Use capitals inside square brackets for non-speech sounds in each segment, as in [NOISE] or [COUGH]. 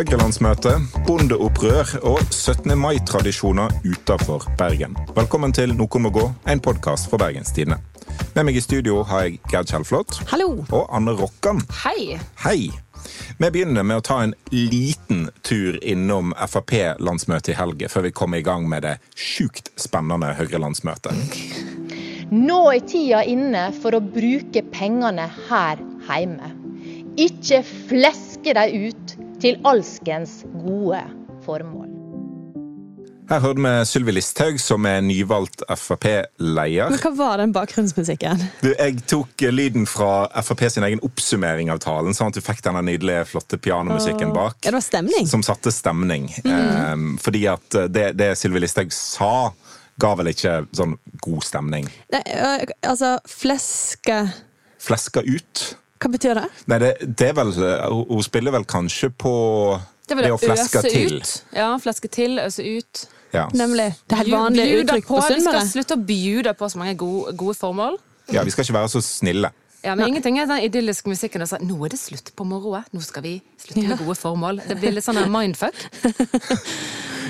Høyre-landsmøte, bondeopprør og 17. mai-tradisjoner utenfor Bergen. Velkommen til Noen må gå, en podkast for Bergenstidene. Med meg i studio har jeg Gerd Kjellflot Hallo. og Anne Rokkan. Hei. Hei! Vi begynner med å ta en liten tur innom Frp-landsmøtet i helga, før vi kommer i gang med det sjukt spennende Høyre-landsmøtet. Nå er tida inne for å bruke pengene her hjemme. Ikke fleske dem ut til alskens gode formål. Her hørte vi Sylvi Listhaug, som er nyvalgt Frp-leder. Hva var den bakgrunnsmusikken? Du, Jeg tok eh, lyden fra Frp sin egen oppsummering av talen, sånn at du fikk denne nydelige, flotte pianomusikken bak. Ja, det var stemning. Som satte stemning. Eh, fordi at det, det Sylvi Listhaug sa, ga vel ikke sånn god stemning. Nei, altså, fleske Fleska ut. Hva betyr det? Nei, det, det er vel Hun spiller vel kanskje på Det det, å fleske øse til. ut. Ja, fleske til, øse ut. Ja. Nemlig. Det er helt vanlig uttrykk på Vi skal slutte å bjude på så mange gode, gode formål. ja, vi skal ikke være så snille. Ja, men Ingenting er den idylliske musikken sånn Nå er det slutt på moroa. Nå skal vi slutte med gode formål. Det blir litt sånn en mindfuck. [LAUGHS]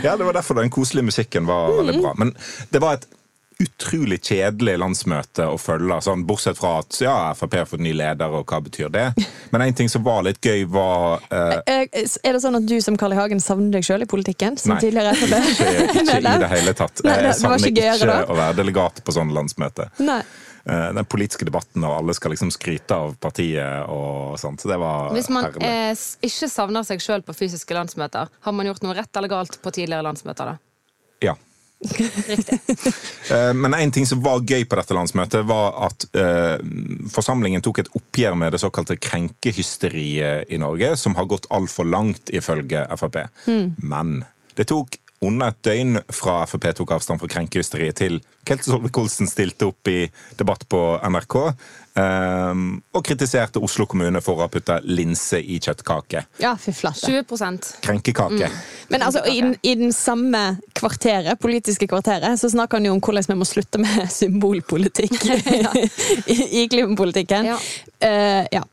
Ja, det var derfor den koselige musikken var veldig bra. Men det var et utrolig kjedelig landsmøte å følge, sånn, bortsett fra at ja, Frp har fått ny leder, og hva betyr det? Men en ting som var litt gøy, var eh, Eh, Er det sånn at du som Carl I. Hagen savner deg sjøl i politikken? Som Nei. tidligere ikke, ikke [LAUGHS] i det hele tatt. Nei, det- Jeg savner ikke gøyere ikke å være delegat på sånne landsmøte. Nei. Eh, Den politiske debatten, og alle skal liksom skryte av partiet og sånt. Det var Hvis man eh, ikke savner seg sjøl på fysiske landsmøter, har man gjort noe rett eller galt på tidligere landsmøter da? Ja. [LAUGHS] Eh, Men en ting som var gøy på dette landsmøtet, var at eh, forsamlingen tok et oppgjør med det såkalte krenkehysteriet i Norge, som har gått altfor langt, ifølge Frp. Men det tok under et døgn fra Frp tok avstand fra krenkehysteriet til Kelte Solvik-Olsen stilte opp i debatt på NRK eh, og kritiserte Oslo kommune for å ha putta linse i kjøttkake. Ja, fy flate. 20 Krenkekake. Men altså, i, i den samme kvarteret, politiske kvarteret, så snakker han jo om hvordan vi må slutte med [LAUGHS] symbolpolitikk [LAUGHS] [LAUGHS] i, i klimapolitikken. Ja. Uh, ja.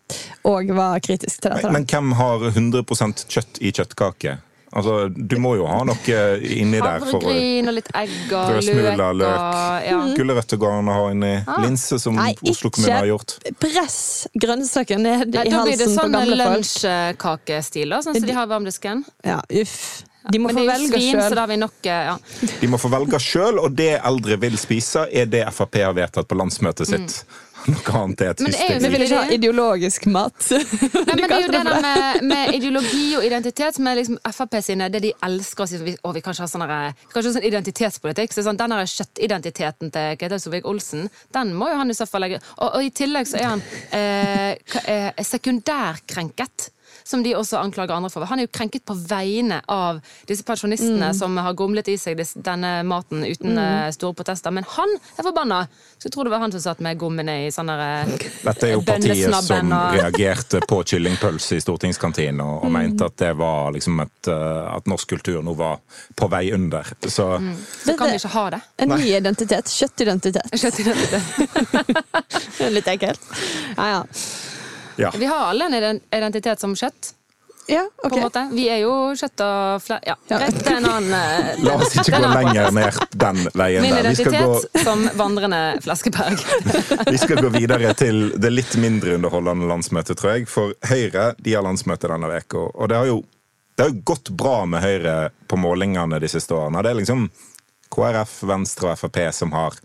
Og var kritisk til dette. da. Men hvem har 100 kjøtt i kjøttkake? Altså, Du må jo ha noe inni der Havregryn og litt egg og Brødsmuler, løk. løk. Ja. Gulrøtter går an å ha inni. Linse, som Nei, Oslo kommune har gjort. Ikke press grønnsaker ned Nei, i det halsen på sånn gamle folk. lunsjkakestil, da, sånn som de har i varmdisken. Ja, uff. De må det svin, nok ja. De må få velge sjøl, og det eldre vil spise, er det Frp har vedtatt på landsmøtet sitt. [LAUGHS] Noe annet er et Men det er Vi vil ikke ha ideologisk mat. Nei, men det er jo det der med, med ideologi og identitet som er liksom Frp sine Det de elsker å si vi, å, vi kan ikke ha sånn ha sånn identitetspolitikk. Så sånn, Den der kjøttidentiteten til Ketil Solvik-Olsen, den må jo han i så fall legge Og, og i tillegg så er han eh, eh, sekundærkrenket. Som de også anklager andre for. Han er jo krenket på vegne av disse pensjonistene som har gomlet i seg denne maten uten mm. store protester. Men han er forbanna! Så jeg tror det var han som satt med gommene i sånne eh, Dette er jo partiet som reagerte på kyllingpølse i stortingskantinen, og, og mente at det var liksom et, uh, at norsk kultur nå var på vei under. Så Så kan vi ikke ha det. En ny identitet. Kjøttidentitet. Kjøttidentitet. [LAUGHS] Litt ekkelt. Ja, ja. Ja. Vi har alle en identitet som kjøtt. ja på en måte. Vi er jo kjøtt og fle... Ja, er en annen eh, [LAUGHS] La oss ikke gå lenger ned den veien Min skal gå, identitet som vandrende flaskeberg. [LAUGHS] vi skal gå videre til det litt mindre underholdende landsmøtet, tror jeg. For Høyre de har landsmøte denne uka, og det har jo det har jo gått bra med Høyre på målingene de siste årene. Det er liksom KrF, Venstre og Frp som har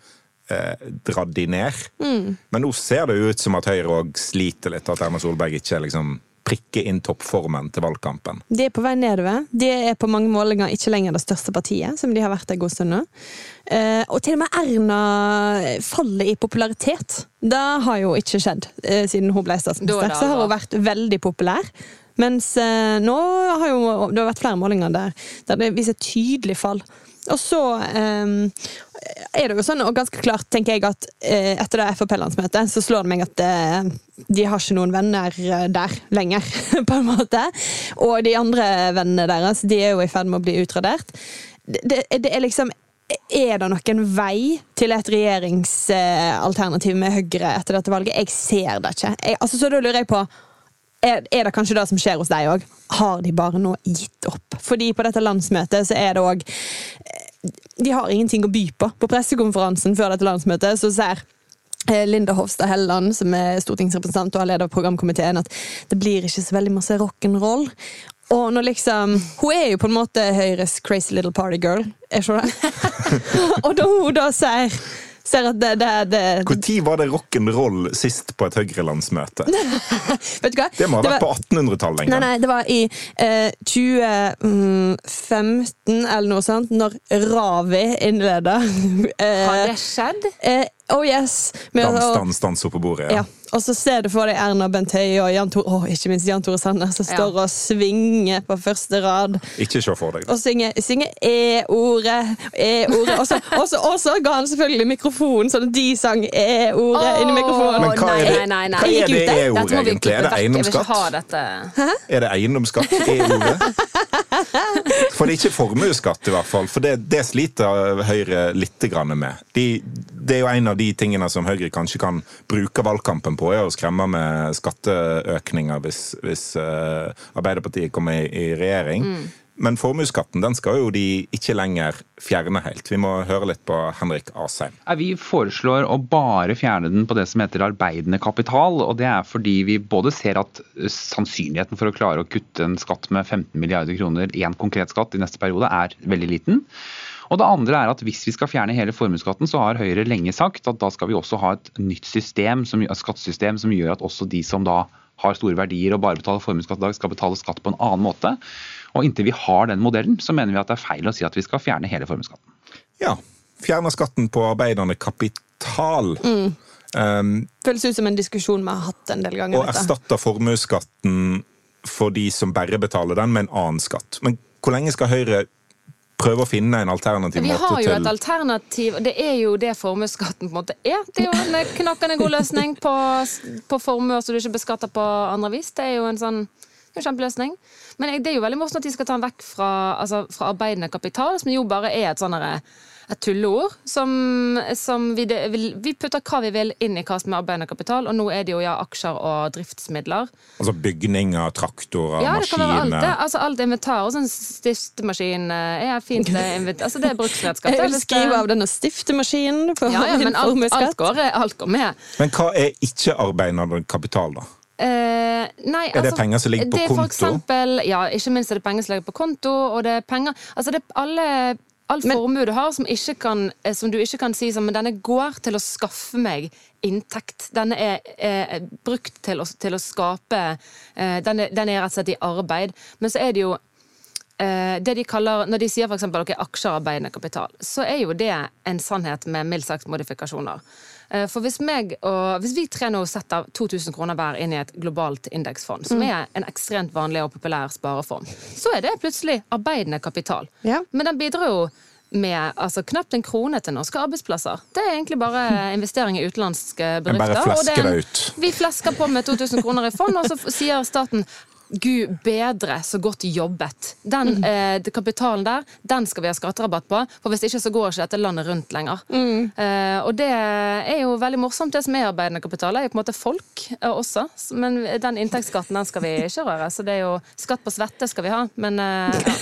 eh, dratt de ned. Men nå ser det jo ut som at Høyre òg sliter litt, at Erna Solberg ikke liksom prikker inn toppformen til valgkampen. De er på vei nedover. De er på mange målinger ikke lenger det største partiet, som de har vært en god stund nå. Eh, og til og med Erna faller i popularitet. Det har jo ikke skjedd eh, siden hun ble er statsminister. Så har hun vært veldig populær. Mens eh, nå har jo det har vært flere målinger der, der det viser tydelig fall. Og så um, er det jo sånn, og ganske klart tenker jeg at uh, etter det Frp-landsmøtet, så slår det meg at uh, de har ikke noen venner eh, der lenger, [LAUGHS] på en måte. Og de andre vennene deres, de er jo i ferd med å bli utradert. Det, det, er liksom er det noen vei til et regjeringsalternativ med Høyre etter dette valget? Jeg ser det ikke. Jeg, altså, så da lurer jeg på er, det kanskje det som skjer hos deg òg? Har de bare nå gitt opp? Fordi på dette landsmøtet så er det òg De har ingenting å by på. På pressekonferansen før dette landsmøtet så ser eh, Linda Hofstad Helleland, som er stortingsrepresentant og leder av programkomiteen, at det blir ikke så veldig masse rock'n'roll. Og når liksom Hun er jo på en måte Høyres crazy little party girl. Jeg skjønner. [LAUGHS] og da hun da sier ser at det, det, det Når var det rock'n'roll sist på et Høyre-landsmøte? [LAUGHS] Vet du hva? Det må ha vært vært på 1800-tallet en Nei, gang. nei, det var i eh, 2015 eller noe sånt, når Ravi innleda. [LAUGHS] Har Eh, det skjedd? eh, oh yes! Med Dans, dans, dans oppå på bordet. ja. Ja. Og så ser du for deg Erna Bent Høie og Jan Tore, oh, ikke minst Jan Tore Sanner som Ja. står og svinger på første rad. Ikke se for deg det. Og synger, synger E-ordet, E-ordet. Og så- ga han selvfølgelig mikrofon, sånn at de sang E-ordet inni mikrofonen. Men hva er det- nei, nei, nei. hva er det? E-ordet egentlig? Er det eiendomsskatt? Er det eiendomsskatt? E-ordet? [LAUGHS] For det er ikke formuesskatt, i hvert fall. For det, det sliter Høyre litt med. De, det er jo en av de tingene som Høyre kanskje kan bruke valgkampen på, er å skremme med skatteøkninger hvis, hvis eh, Arbeiderpartiet kommer i, i regjering. Men formuesskatten den skal jo de ikke lenger fjerne helt. Vi må høre litt på Henrik Asheim. Vi foreslår å bare fjerne den på det som heter arbeidende kapital. og Det er fordi vi både ser at sannsynligheten for å klare å kutte en skatt med 15 milliarder kroner, én konkret skatt i neste periode, er veldig liten. Og det andre er at Hvis vi skal fjerne hele formuesskatten, så har Høyre lenge sagt at da skal vi også ha et nytt system, et skattesystem som gjør at også de som da har store verdier og bare betaler formuesskatt i dag, skal betale skatt på en annen måte. Og Inntil vi har den modellen, så mener vi at det er feil å si at vi skal fjerne hele formuesskatten. Ja. Fjerner skatten på arbeidende kapital. Um, Føles ut som en diskusjon vi har hatt en del ganger. og erstatte formuesskatten for de som bare betaler den, med en annen skatt. Men hvor lenge skal Høyre prøve å finne en alternativ Vi har jo til et alternativ, og det er jo det formuesskatten på en måte er. Det er jo en knakkende god løsning på, på formuer som du ikke beskatter på andre vis. Det er jo en sånn en kjempeløsning. Men jeg- det er jo veldig morsomt at de skal ta den vekk fra, altså, fra arbeidende kapital, som jo bare er et sånn et tulleord. Som, som vi, det, vil- vi putter hva vi vil inn i hva som er arbeidende kapital, og nå er det jo ja, aksjer og driftsmidler. Altså bygninger, traktorer, Ja, det kan være alt det. Altså alt inventar. Og sånn stiftemaskin eh, er fint. Det er altså det er bruksredskap. Jeg vil skrive av denne stiftemaskinen ja, ja, men alt, alt, går, alt går med. Men hva er ikke-arbeidende kapital, da? Eh, nei, Er det penger som ligger på det konto? Eksempel, ja, ikke minst er det penger som ligger på konto, og det er penger Altså, det er alle All formue du har som, ikke kan, eh, som du ikke kan si som, men denne går til å skaffe meg inntekt. Denne er, er brukt til å, til å skape uh, den, er, den er rett og slett i arbeid. Men så er det jo eh, det de kaller, Når de sier eksempel, er aksjearbeidende kapital, så er jo det en sannhet med mildt sagt modifikasjoner. Eh, For hvis, meg og, hvis vi tre nå setter 2000 kroner hver inn i et globalt indeksfond, som er en ekstremt vanlig og populær spareform, så er det plutselig arbeidende kapital. Ja. Men den bidrar jo med altså, knapt en krone til norske arbeidsplasser. Det er egentlig bare [LAUGHS] investering i utenlandske bedrifter. bare og det er flesker en- det ut. Vi flesker på med 2000 kroner i fond, og så sier staten Gud bedre, så godt jobbet. Den eh, kapitalen der, den skal vi ha skatterabatt på, for hvis ikke så går ikke dette landet rundt lenger. Eh, og det er jo veldig morsomt. Det som er arbeidende kapital, er jo på en måte folk eh, også. Men den inntektsskatten den skal vi [LAUGHS] ikke røre. Så det er jo skatt på svette skal vi ha, men eh, ja.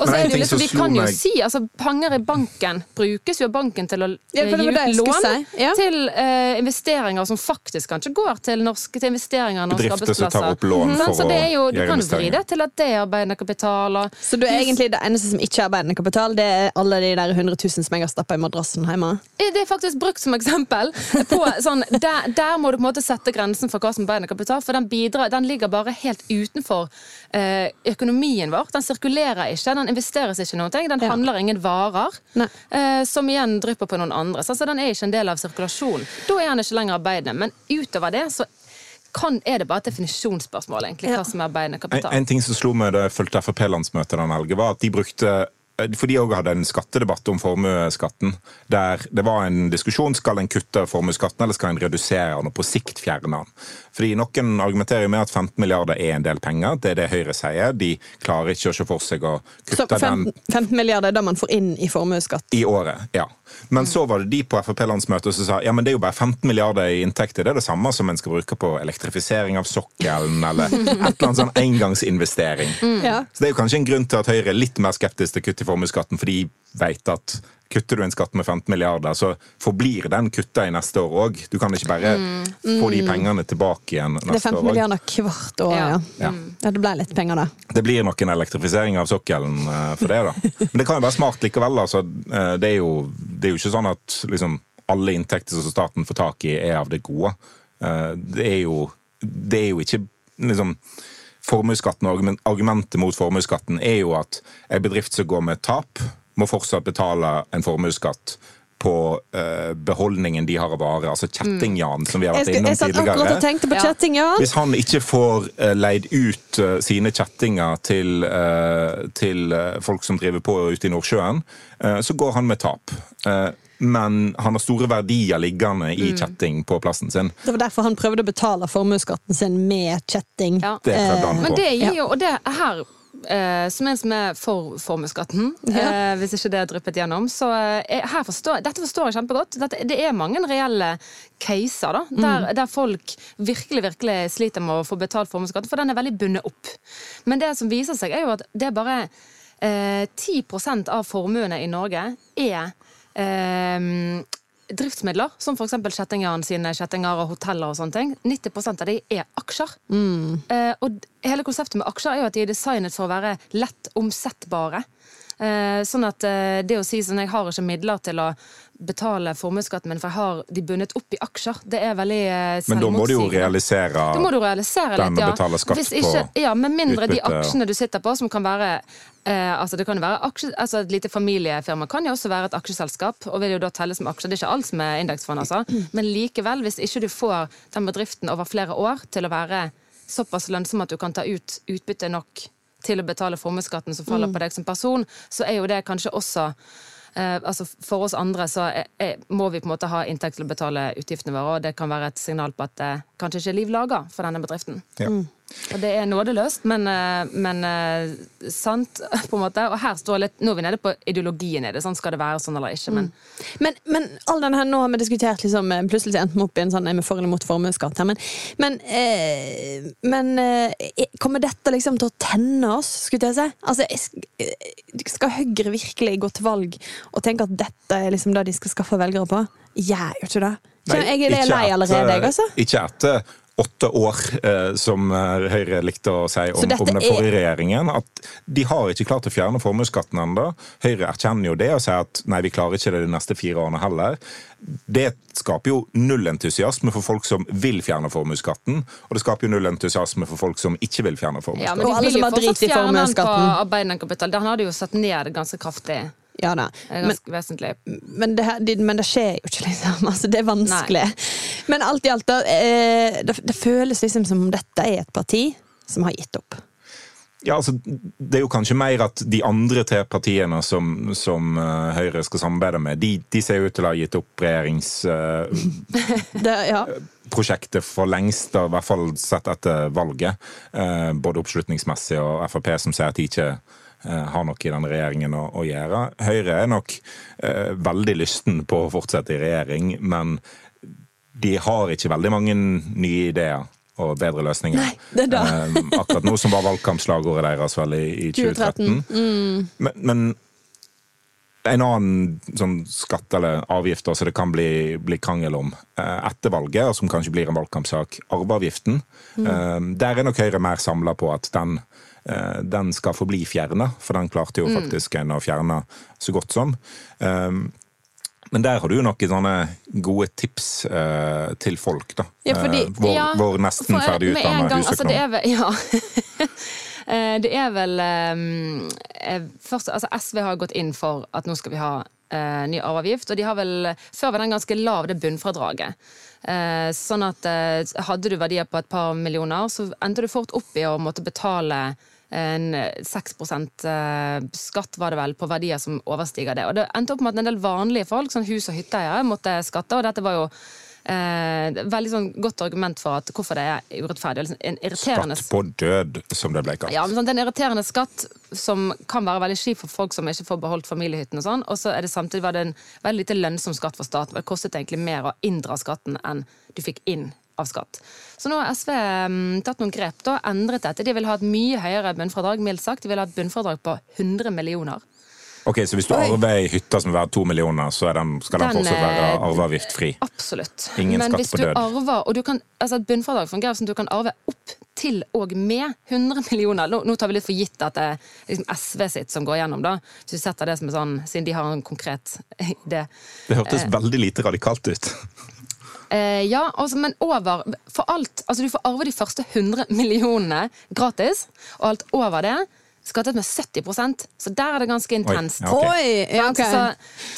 Og så er det jo litt, liksom, vi kan jo si altså Penger i banken brukes jo av banken til å Ja, eh, gi ut lån. Ja. til eh, investeringer som faktisk kanskje går til norske til investeringer i norske Bedrifter som tar opp lån Mhm. for så det er jo, Du kan jo vri det til at det er arbeidende kapital. Og Så du er egentlig det eneste som ikke er arbeidende kapital, det er alle de der 100 000 som jeg har stappa i madrassen hjemme? Det er faktisk brukt som eksempel. På, sånn, der, der må du på en måte sette grensen for hva som er arbeidende kapital, for den, bidrar, den ligger bare helt utenfor eh, økonomien vår. Den sirkulerer ikke, den investeres ikke i noen ting, den Ja. handler ingen varer. Eh, som igjen drypper på noen andre. Så altså, den er ikke en del av sirkulasjonen. Da er den ikke lenger arbeidende. Men utover det så kan, er det bare et definisjonsspørsmål, egentlig, hva som er arbeidende En, kapital. en ting som slo meg da jeg fulgte Frp-landsmøtet den helgen, var at de brukte for de òg hadde en skattedebatt om formuesskatten. Der det var en diskusjon skal en kutte formuesskatten eller skal en redusere den og på sikt fjerne den. Fordi Noen argumenterer med at 15 milliarder er en del penger. Det er det Høyre sier. De klarer ikke å se for seg å Så kutte den 15, 15 milliarder er det man får inn i formuesskatt. i året. ja. Men så var det de på Frp-landsmøtet som sa ja, men det er jo bare 15 milliarder i inntekter. Det er det samme som en skal bruke på elektrifisering av sokkelen eller et eller annet sånn engangsinvestering. Ja. Så det er jo kanskje en grunn til at Høyre er litt mer skeptisk til kutt i formuesskatten, for de vet at kutter du en skatt med 15 milliarder, så forblir den kutta i neste år òg. Du kan ikke bare få de pengene tilbake igjen neste år. Det er 15 år milliarder hvert år, ja. Ja. Ja. Ja. det ble litt penger, da. Det blir nok en elektrifisering av sokkelen eh, for det, da. Men det kan jo være smart likevel. Altså, Eh, det, er jo, det er jo ikke sånn at liksom, alle inntekter som staten får tak i, er av det gode. Eh, Det er jo, det er jo ikke liksom Formuesskatten og argumentet mot formuesskatten er jo at en bedrift som går med tap, må fortsatt betale en formuesskatt på uh, beholdningen de har av varer. Altså kjetting-Jan, som vi har vært skulle, innom jeg satt akkurat tidligere. og tenkte på Ja. Hvis han ikke får uh, leid ut uh, sine kjettinger til, eh, til folk som driver på ute i Nordsjøen, eh, så går han med tap. Eh, men han har store verdier liggende i kjetting på plassen sin. Det var derfor han prøvde å betale formuesskatten sin med kjetting. Ja. Det prøvde han Men det gir jo, og det er her eh, som en som er for formuesskatten, eh, hvis ikke det er dryppet gjennom, så eh, her forstår, dette forstår jeg kjempegodt. Dette, det er mange reelle caser da, der, der folk virkelig virkelig sliter med å få betalt formuesskatten, for den er veldig bundet opp. Men det som viser seg, er jo at det er bare eh, 10% av formuene i Norge er eh, driftsmidler, som f.eks. kjettingene sine kjettinger og hoteller og sånne ting. 90% av de er aksjer. Eh, og hele konseptet med aksjer er jo at de er designet for å være lett omsettbare. Eh, sånn at eh, det å si sånn jeg har ikke midler til å betale formuesskatten min, for jeg har de bundet opp i aksjer, det er veldig selvmotsigende. Men da må du jo realisere Da må du realisere den litt, ja. og betale skatt Hvis ikke, på ja, Med mindre de aksjene du sitter på, som kan være eh, altså det kan være aksje, altså Et lite familiefirma kan jo også være et aksjeselskap, og vil jo da telle som aksjer. Det er ikke alt som er indeksfond, altså. Men likevel, hvis ikke du får den bedriften over flere år til å være såpass lønnsom at du kan ta ut utbytte nok til å betale formuesskatten som faller på deg som person, så er jo det kanskje også Eh, altså For oss andre så er, er, må vi på en måte ha inntekt til å betale utgiftene våre, og det kan være et signal på at det kanskje ikke er liv laga for denne bedriften. Ja. Og det er nådeløst, men, eh, men eh, sant, [LAUGHS] på en måte. Og her står litt Nå er vi nede på ideologien i det. Sånn skal det være, sånn eller ikke. Men Men, men all den her, nå har vi diskutert liksom, eh, Plutselig endte vi opp i en sånn er vi for eller mot formuesskatt her. Men, men, eh, men eh, kommer dette liksom til å tenne oss, skulle jeg si? Altså, jeg skal Høyre virkelig gå til valg og tenke at dette er liksom det de skal skaffe velgere på? Gjør jo ikke det. Nei, jeg er lei allerede, jeg, altså. Ikke etter åtte år, eh, som eh, Høyre likte å si om, om den er- regjeringen. At de har ikke klart å fjerne formuesskatten ennå. Høyre erkjenner jo det og sier at nei, vi klarer ikke det de neste fire årene heller. Det skaper jo null entusiasme for folk som vil fjerne formuesskatten, og det skaper jo null entusiasme for folk som ikke vil fjerne ja, men de vil jo fortsatt fjerne den på formuesskatten. arbeidende kapital. Den hadde jo satt ned ganske kraftig. Ja da. eh, Men, Ganske vesentlig. men, det, her- det, men det skjer jo ikke, liksom. [LAUGHS] Altså, det er vanskelig. Men alt i alt, da, eh, det, det føles liksom som om dette er et parti som har gitt opp. Ja, altså, Det er jo kanskje mer at de andre tre partiene som, som uh, Høyre skal samarbeide med, de, de ser ut til å ha gitt opp regjeringsprosjektet [LAUGHS] uh, ja. for lengst, i hvert fall sett etter valget. Uh, både oppslutningsmessig og Frp som sier at de ikke eh, har noe i denne regjeringen å, å gjøre. Høyre er nok eh, veldig lysten på å fortsette i regjering, men de har ikke veldig mange nye ideer og bedre løsninger. Nei, det. Eh, akkurat nå som var valgkampslagordet deres vel i, i 2013. 2013. Men, men en annen sånn skatt eller avgift som det kan bli, bli krangel om eh, etter valget, og som kanskje blir en valgkampsak, arveavgiften. Eh, der er nok Høyre mer samla på at den, eh, den skal forbli fjerna, for den klarte jo faktisk en å fjerne så godt som. Eh, men der har du noen sånne gode tips eh, til folk, da. Ja, fordi- eh, vår, Ja, vår nesten ferdig utdanna husøkonom. altså, det ja. [LAUGHS] Eh, det er vel um, først, altså SV har gått inn for at nå skal vi ha uh, ny arveavgift. Og de har vel Før var den ganske lav, det bunnfradraget. Uh, sånn at uh, hadde du verdier på et par millioner, så endte du fort opp i å måtte betale en 6 eh, skatt var det vel på verdier som overstiger det. Og det endte opp med at en del vanlige folk, sånn hus- og hytteeiere, måtte skatte. og dette var jo eh, veldig sånn godt argument for at hvorfor det er urettferdig. Liksom en irriterende Skatt på død, som det ble kalt. ja, men sånn, Det er en irriterende skatt som kan være veldig kjip for folk som ikke får beholdt familiehytten. Og sånn, og så er det samtidig var det en veldig lite lønnsom skatt for staten. Det kostet egentlig mer å inndra skatten enn du fikk inn av skatt. Så nå har SV mm, tatt noen grep da, endret dette. De vil ha et mye høyere bunnfradrag. mildt sagt. De vil ha et bunnfradrag på 100 millioner. Ok, Så hvis du arver ei hytte som er verdt to millioner, så er den, skal den, Den, fortsatt være eh, arveavgiftfri? Absolutt. Ingen Men skatt hvis på du død. arver, og du kan, altså Et bunnfradrag fungerer som du kan arve opp til og med 100 millioner. Nå, nå tar vi litt for gitt at det er liksom SV sitt som går gjennom, da. Hvis vi setter det som er sånn, siden de har en konkret [LAUGHS] idé. Det hørtes veldig lite radikalt ut. Eh, ja, altså, men over For alt Altså, du får arve de første 100 millionene gratis, og alt over det skattet med 70% så der er det ganske intenst. ja, okay. Oi! Ja, ok. så,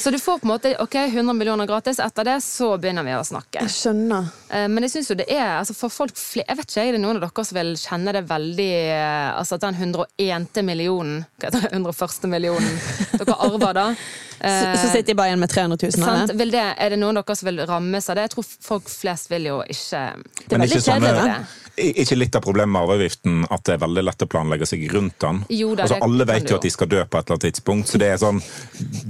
så du får på en måte ok, 100 millioner gratis. Etter det så begynner vi å snakke. Jeg skjønner. Eh, Men jeg synes jo det er altså for folk fle- Jeg vet ikke, er det noen av dere som vil kjenne det veldig eh, Altså at den 101. millionen Hva heter det? 101. millionen dere arver, da. [LAUGHS] Så, eh, så sitter de bare igjen med 300 000 av sant? det. Vil det, er det noen av dere som vil rammes av det? Jeg tror folk flest vil jo ikke Det er veldig kjedelig, det. Ikke litt av problemet med arveavgiften at det er veldig lett å planlegge seg rundt den? Jo da, altså, alle vet jo at de skal dø på et eller annet tidspunkt, så det er sånn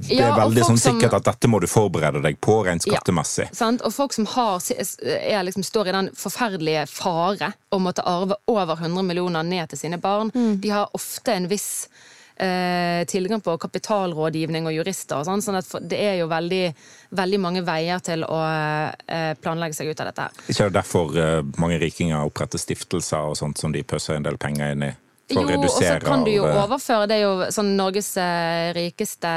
Det er veldig sånn sikkert at dette må du forberede deg på rent Ja. skattemessig. Sant? Og folk som har, er liksom, står i den forferdelige fare å måtte arve over 100 millioner ned til sine barn, de har ofte en viss eh, tilgang på kapitalrådgivning og jurister og sånn, sånn at det er jo veldig, veldig mange veier til å eh, planlegge seg ut av dette her. Ikke er det derfor eh, mange rikinger oppretter stiftelser og sånt som de pøser en del penger inn i? For å Jo, og så kan du jo overføre. Det er jo sånn Norges eh, rikeste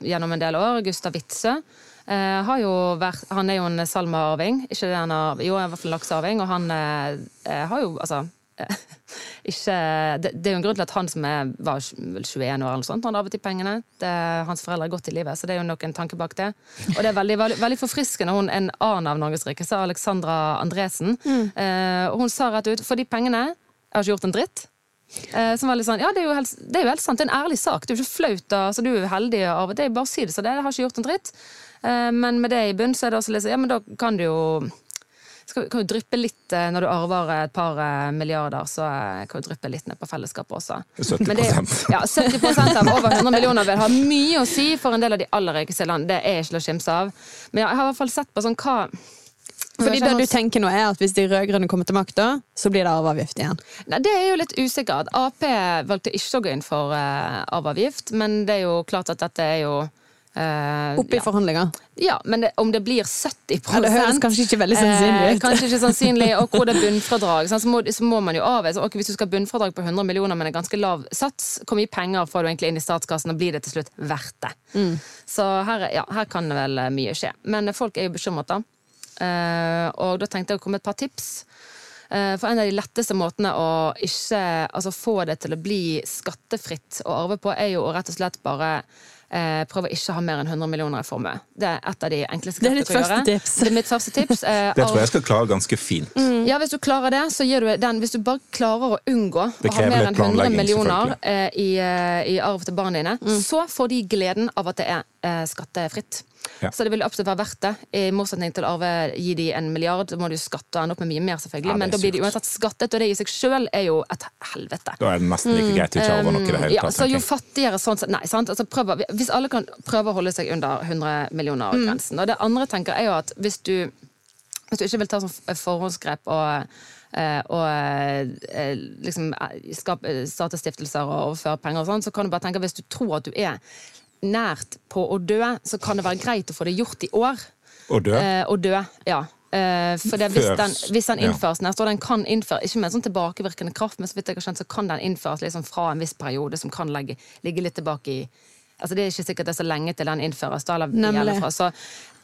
gjennom en del år, Gustav Witzøe. Eh, har jo vært, han er jo en salmaarving, ikke det han har, jo, i hvert fall laksearving, og han eh, eh, har jo altså eh, [LAUGHS] ikke, det, det er jo en grunn til at han som er, var 21 år, eller sånt, han arvet de pengene. Det, hans foreldre er godt i livet, så det er jo nok en tanke bak det. Og det er veldig, veldig, veldig forfriskende. Hun, En annen av Norges rikeste, Alexandra Andresen, mm. hun sa rett ut for de pengene jeg har ikke gjort en dritt. Eh, som var litt sånn, ja, det er, jo helt, det er jo helt sant, det er en ærlig sak. Det er jo ikke flaut. da, så Du er jo heldig av og til. Bare si det så det. Jeg har ikke gjort en dritt. Eh, men med det i bunn, så er det også litt sånn, ja, men da kan du jo skal, kan jo dryppe litt eh, når du arver et par eh, milliarder, så eh, kan du dryppe litt ned på fellesskapet også. 70%. Men det er [LAUGHS] ja, 70 av over 100 millioner vil ha mye å si for en del av de aller rikeste land. Det er ikke til å skimse av. Men ja, jeg har i hvert fall sett på sånn hva Fordi det du tenker nå er at Hvis de rød-grønne kommer til makta, så blir det arveavgift igjen. Nei, Det er jo litt usikkert. Ap valgte ikke å gå inn for uh, arveavgift, men det er jo klart at dette er jo Uh, i ja. forhandlinger. Ja, men det, om det blir 70 Ja, det høres kanskje ikke veldig sannsynlig eh, ut. Kanskje ikke sannsynlig, og hvor det er [LAUGHS] bunnfradrag. Så må, så må man jo avveie. Okay, Hvis du skal ha bunnfradrag på 100 millioner men en ganske lav sats, hvor mye penger får du egentlig inn i statskassen, og blir det til slutt verdt det? Mm. Så her, er- ja, her kan vel eh, mye skje. Men folk er jo bekymret, da. Eh, og da tenkte jeg å komme med et par tips. Eh, For en av de letteste måtene å ikke altså få det til å bli skattefritt å arve på, er jo rett og slett bare eh, prøve å ikke ha mer enn 100 millioner i formue. Det er et av de enkleste Det er grepene ditt du kan første gjøre. tips. Det er mitt første tips. [LAUGHS] Eh, Det tror jeg skal klare ganske fint. Ja, hvis du klarer det, så gir du den Hvis du bare klarer å unngå å ha mer enn 100 millioner eh, i, eh, i arv til barna dine, Mm. så får de gleden av at det er eh, skattefritt. Ja. Så det vil absolutt være verdt det. I motsetning til å arve gi de en milliard, så må du skatte og ende opp med mye mer, selvfølgelig. Ja, men da blir de uansett skattet, og det i seg sjøl er jo et helvete. Da er det nesten like greit å ikke arve noe i det hele tatt. Ja, så jo fattigere sånn sett Nei, sant? Altså, prøv, å- hvis alle kan prøve å holde seg under 100 millioner av grensen. Og det andre tenker er jo at hvis du, hvis du ikke vil ta sånn forhåndsgrep og eh, og eh, liksom eh, skape, statsstiftelser og overføre penger og sånn, så kan du bare tenke at hvis du tror at du er nært på å dø, så kan det være greit å få det gjort i år. Å dø. Eh, å dø, ja. Eh, for det, hvis, den, hvis den ja. innføres neste år, den kan innføre, ikke med en sånn tilbakevirkende kraft, men så vidt jeg har skjønt, så kan den innføres liksom fra en viss periode, som kan legge, ligge litt tilbake i Altså Det er ikke sikkert det er så lenge til den innføres. Da, eller. Så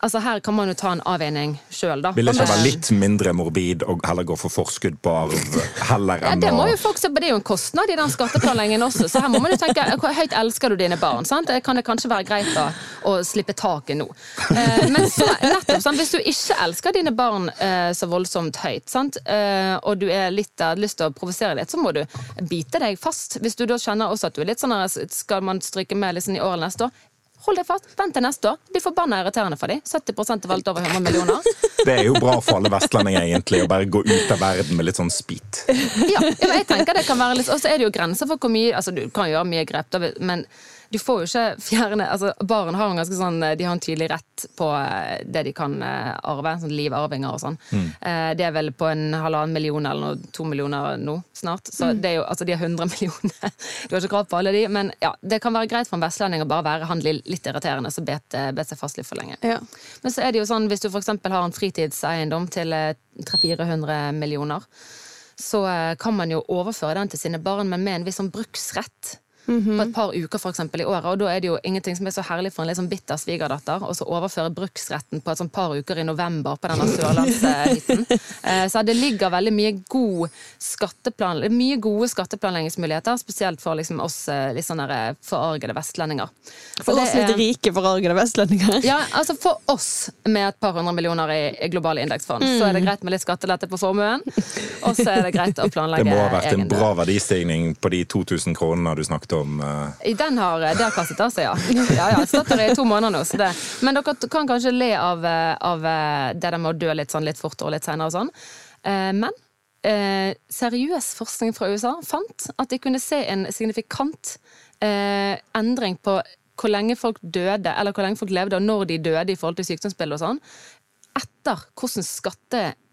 altså her kan man jo ta en avveining sjøl, da. Vil ikke være litt mindre morbid og heller gå for forskudd på arv heller enn Ja, det må jo folk se på. Det er jo en kostnad i den skatteplanleggingen også, så her må man jo tenke hvor høyt elsker du dine barn? sant? Det kan det kanskje være greit å, å slippe taket nå. Eh, men så, nettopp, sant? hvis du ikke elsker dine barn eh, så voldsomt høyt, sant? Eh, og du er litt, har lyst til å provosere litt, så må du bite deg fast. Hvis du da kjenner også at du er litt sånn skal man stryke med liksom i året neste år? Hold deg fast, vent til neste år. Det blir forbanna irriterende for dem. 70 er valgt over 100 millioner. [LAUGHS] Det er jo bra for alle vestlendinger egentlig å bare gå ut av verden med litt sånn spit. Ja, jeg tenker det kan være litt Og så er det jo grenser for hvor mye Altså, du kan gjøre mye grep, men du får jo ikke fjerne altså, Barn har en ganske sånn De har en tydelig rett på eh, det de kan eh, arve. Sånn livarvinger og sånn. Eh, Det er vel på en halvannen million eller noe, to millioner nå snart. Så det er jo, altså de har 100 [LAUGHS] millioner. Du har ikke krav på alle de, men ja, det kan være greit for en vestlending å bare være han litt irriterende som bet, eh, bet seg fast litt for lenge. Ja. Men så er det jo sånn, hvis du f.eks. har en fritidseiendom til eh, 300-400 millioner, så eh, kan man jo overføre den til sine barn, men med en viss sånn bruksrett. På et par uker for eksempel, i året, og da er det jo ingenting som er så herlig for en litt sånn bitter svigerdatter å så overføre bruksretten på et sånn par uker i november på denne sørlandshytten. [LAUGHS] Eh, Så det ligger veldig mye god skatteplan, mye gode skatteplanleggingsmuligheter, spesielt for liksom oss eh, litt sånn eh, forargede vestlendinger. For det oss litt rike, forargede vestlendinger. ja, altså For oss med et par hundre millioner i, globale indeksfond, så er det greit med litt skattelette på formuen. Og så er det greit å planlegge [LAUGHS] egen Det må ha vært en bra verdistigning på de 2000 kronene du snakket om. Eh. uh... Den har, det har kastet av seg, ja. [LAUGHS] ja, ja Stått der i to måneder nå. Så det. Men dere kan kanskje le av, eh, av eh, det der med å dø litt, sånn, litt fortere og litt senere og sånn. Eh, Men eh, seriøs forskning fra USA fant at de kunne se en signifikant eh, endring på hvor lenge folk døde, eller hvor lenge folk levde, og når de døde i forhold til sykdomsbildet og sånn, etter hvordan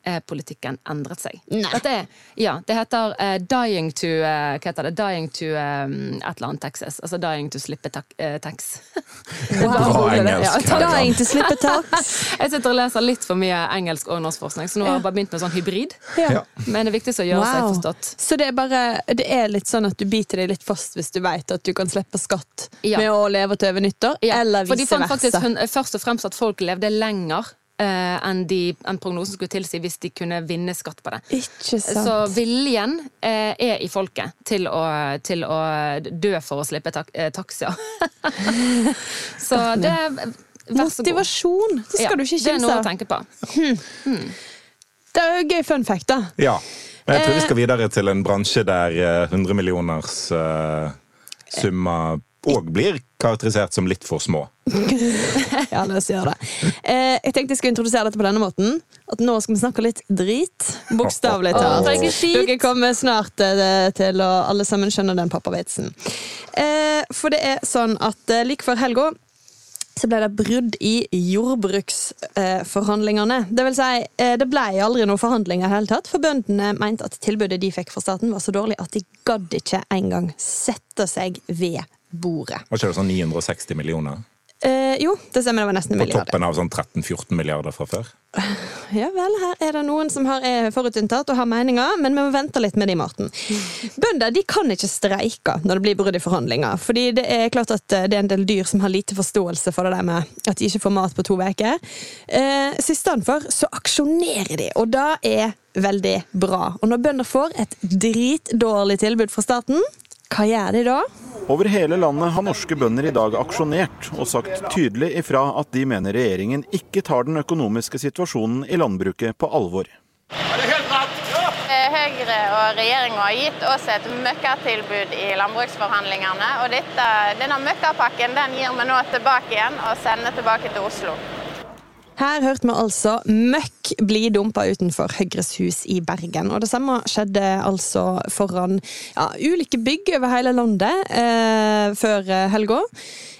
skattepolitikken endret seg. Dette er, ja, det heter uh, 'dying to' uh, Hva heter det? 'Dying to um, et eller annet Texas'. Altså 'dying to slippe tak uh, tax'. [LAUGHS] Bra engelsk. Ja, Dying to slippe tax. [LAUGHS] Jeg sitter og leser litt for mye engelsk og norsk forskning, så nå har jeg bare begynt med sånn hybrid. Ja. Men det er viktig å gjøre seg forstått. Så det er bare Det er litt sånn at du biter deg litt fast hvis du vet at du kan slippe skatt Ja. med å leve til over nyttår, Ja, eller for de vice fant faktisk versa. først og fremst at folk levde lenger eh, enn, de, enn prognosen skulle tilsi hvis de kunne vinne skatt på det. Ikke sant. Så viljen eh, er i folket til å, til å dø for å slippe tak, eh, taxi. [LAUGHS] så det Vær så god. Motivasjon! Det skal Ja, du ikke det er noe å tenke på. Det er jo gøy fun fact, da. Ja. Men jeg tror vi Eh. skal videre til en bransje der eh, 100 millioners uh, summer òg blir karakterisert som litt for små. [LAUGHS] Ja, la oss gjøre det. Eh, jeg tenkte jeg skulle introdusere dette på denne måten. At nå skal vi snakke litt drit. Bokstavelig [LAUGHS] talt. Oh. Dere kommer snart eh, til å alle sammen skjønne den pappavitsen. Eh, for det er sånn at eh, like før helga så ble det brudd i jordbruksforhandlingene. Det vil si, eh, det ble aldri noen forhandlinger i hele tatt, for bøndene mente at tilbudet de fikk fra staten var så dårlig at de gadd ikke engang sette seg ved bordet. Var ikke det sånn 960 millioner? Eh, jo, det stemmer. Det var nesten en På toppen av sånn 13-14 milliarder fra før? Ja vel, her er det noen som har, er forutinntatt og har meninger, men vi må vente litt med de, Morten. Bønder de kan ikke streike når det blir brudd i forhandlinger. fordi det er klart at eh, det er en del dyr som har lite forståelse for det der med at de ikke får mat på to uker. Eh, så i stedet for så aksjonerer de, og det er veldig bra. Og når bønder får et dritdårlig tilbud fra staten, hva gjør de da? Over hele landet har norske bønder i dag aksjonert og sagt tydelig ifra at de mener regjeringen ikke tar den økonomiske situasjonen i landbruket på alvor. Eh, Høyre og regjeringa har gitt oss et møkkatilbud i landbruksforhandlingene. Og dette, denne møkkapakken den gir vi nå tilbake igjen og sender tilbake til Oslo. Her hørte vi altså møkk bli dumpa utenfor Høyres hus i Bergen. Og det samme skjedde altså foran ja, ulike bygg over hele landet eh, før eh, helga.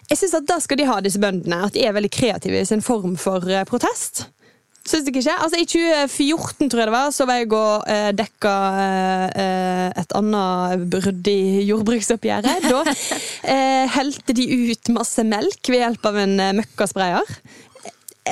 Jeg syns at da skal de ha, disse bøndene. At de er veldig kreative i sin form for eh, protest. Syns dere ikke? Altså, I 2014 tror jeg det var, så var jeg og eh, dekka eh, et annet brudd i jordbruksoppgjøret. Da eh, helte de ut masse melk ved hjelp av en eh, møkkasprayer.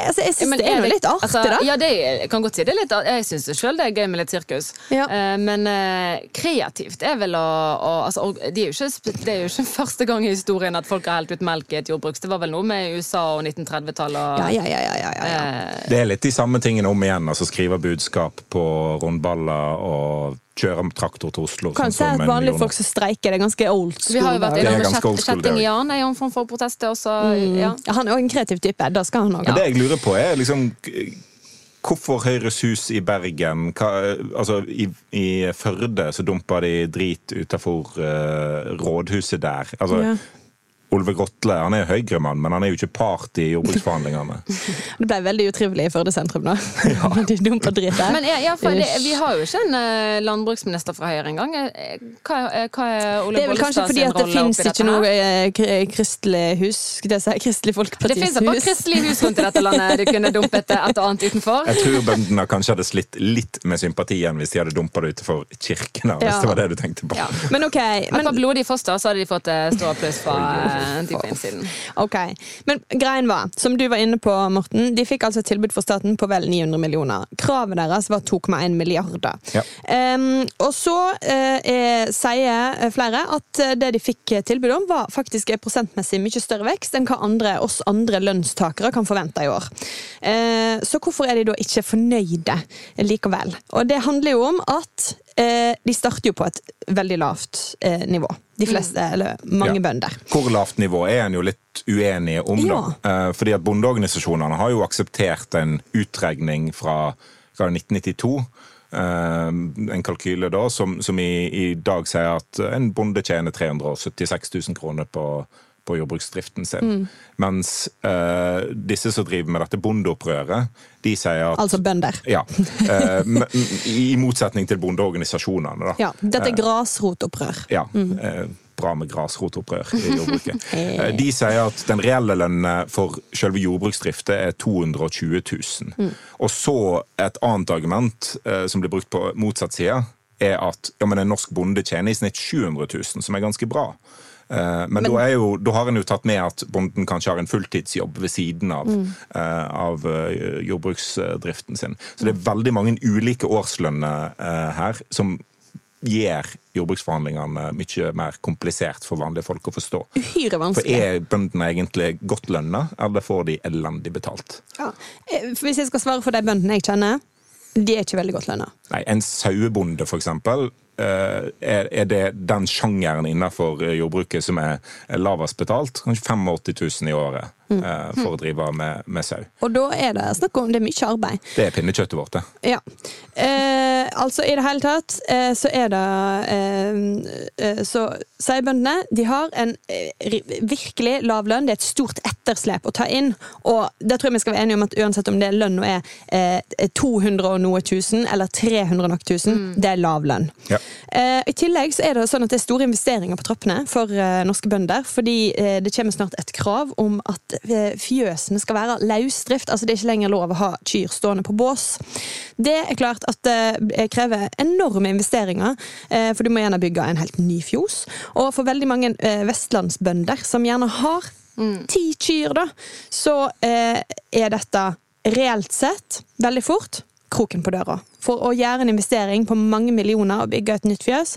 Altså, jeg syns ja, det er noe litt artig, altså, da. Ja, det er, kan godt si det er litt artig. Jeg syns sjøl det er gøy med litt sirkus. Ja. Uh, men uh, kreativt er vel å, å altså, og de er jo ikke, Det er jo ikke [LAUGHS] første gang i historien at folk har helt ut melk i et jordbruks. Det var vel noe med USA og 1930-tallet. Ja, ja, ja, ja, ja, ja. eh, Det er litt de samme tingene om igjen. altså Skrive budskap på rundballer og kjøre traktor til Oslo. Kan sånn som at vanlige folk som streiker, det er ganske old school. vi har jo vært innom Kjetting. Jan er jo en form for protest, også. Mm. Ja. Ja, han er òg en kreativ type. Da skal han òg Men det jeg lurer på, er liksom Hvorfor Høyres hus i Bergen hva, altså I, i Førde så dumpa de drit utafor rådhuset der. Altså, Ja. Olve Grotle han er Høyre-mann, men han er jo ikke part i jordbruksforhandlingene. [LAUGHS] Det ble veldig utrivelig i Førde sentrum, da. [LAUGHS] [LAUGHS] De dumper dritt der. Men ja, ja, for det, vi har jo ikke en uh, landbruksminister fra Høyre engang. Hva, Hva, er- hva er Ole Det er vel kanskje fordi at det rolle fins ikke dette noe uh, kristelig hus. Skulle jeg si Kristelig Det Folkepartis fins et par bare kristelige hus rundt i dette landet du kunne dumpet et og annet utenfor. Jeg tror bøndene kanskje hadde slitt litt med sympatien hvis de hadde dumpa det utenfor kirkene. Ja. Hvis det var det du tenkte på. Ja. Men ok, Et par men, blodige foster, så hadde de fått uh, stor applaus fra eh, de innsiden. ok. men greien var, som du var inne på, Morten, de fikk altså tilbud fra staten på vel 900 millioner. Kravet deres var 2,1 milliarder. Ja. Um, og så uh, er, sier flere at eh, det de fikk tilbud om, var faktisk prosentmessig mye større vekst enn hva andre, oss andre lønnstakere kan forvente i år. Uh, så hvorfor er de da ikke fornøyde likevel? Og det handler jo om at eh, de starter jo på et veldig lavt eh, nivå. De fleste, eller mange Ja. bønder. Hvor lavt nivå er en jo litt uenige om, da. Ja. Eh, Fordi at bondeorganisasjonene har jo akseptert en utregning fra fra 1992. eh, En kalkyle da, som, som i, i dag sier at en bonde tjener 376 000 kroner på, på jordbruksdriften sin. Mm. Mens uh, disse som driver med dette bondeopprøret, de sier at Altså bønder. ja, Uh, I motsetning til bondeorganisasjonene, da. Ja, dette er grasrotopprør. Ja, eh, bra med grasrotopprør i jordbruket. [LAUGHS] Eh, De sier at den reelle lønnen for selve jordbruksdriftet er 220 000. Og så et annet argument eh, som blir brukt på motsatt side, er at ja, men en norsk bonde tjener i snitt 700 000, som er ganske bra. Eh, Men, da, er jo, da har en jo tatt med at bonden kanskje har en fulltidsjobb ved siden av, mm. av eh, jordbruksdriften sin. Så det er veldig mange ulike årslønner eh, her som gjør jordbruksforhandlingene mye mer komplisert for vanlige folk å forstå. Uhyre vanskelig. For er bøndene egentlig godt lønna, eller får de elendig betalt? Ja. Eh, Hvis jeg skal svare for de bøndene jeg kjenner, de er ikke veldig godt lønna. Nei, En sauebonde, for eksempel, eh, er, er det den sjangeren innenfor eh, jordbruket som er er lavest betalt? Kanskje 85 000 i året eh, for å drive med, med sau. Og da er det snakk om det er mye arbeid. Det er pinnekjøttet vårt, det. Ja. Eh, altså, i det hele tatt eh, så er det eh, eh, Så sauebøndene de har en eh, virkelig lav lønn. Det er et stort etterslep å ta inn. Og det tror jeg vi skal være enige om at uansett om det er lønna er eh, 200 og noe tusen eller 300 nok tusen, det er lav lønn. Ja. Eh, I tillegg så er det sånn at det er store investeringer på trappene for eh, norske bønder. Fordi eh, det kommer snart et krav om at fjøsene skal være løsdrift. Altså det er ikke lenger lov å ha kyr stående på bås. Det er klart at det krever enorme investeringer, for du må gjerne bygge en helt ny fjos. Og for veldig mange vestlandsbønder som gjerne har ti kyr, da, så er dette reelt sett veldig fort kroken på døra. For å gjøre en investering på mange millioner og bygge et nytt fjøs,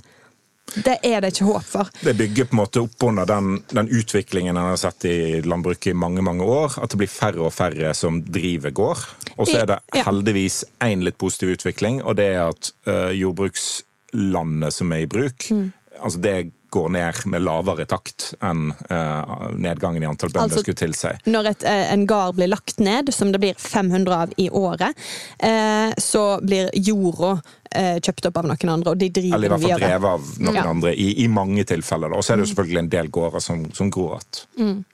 det er det ikke håp for. Det bygger på en måte opp under den, den utviklingen en har sett i landbruket i mange mange år. At det blir færre og færre som driver gård. Og så er det heldigvis én litt positiv utvikling, og det er at uh, jordbrukslandet som er i bruk, Mm. altså det går ned med lavere takt enn uh, nedgangen i antall bønder Altså- skulle tilsi. Når et, eh, en gard blir lagt ned, som det blir 500 av i året, uh, så blir jorda uh, kjøpt opp av noen andre, og de driver Eller i hvert fall drevet av noen Ja. andre, i, i mange tilfeller. Og så er det jo selvfølgelig en del gårder som, som gror igjen.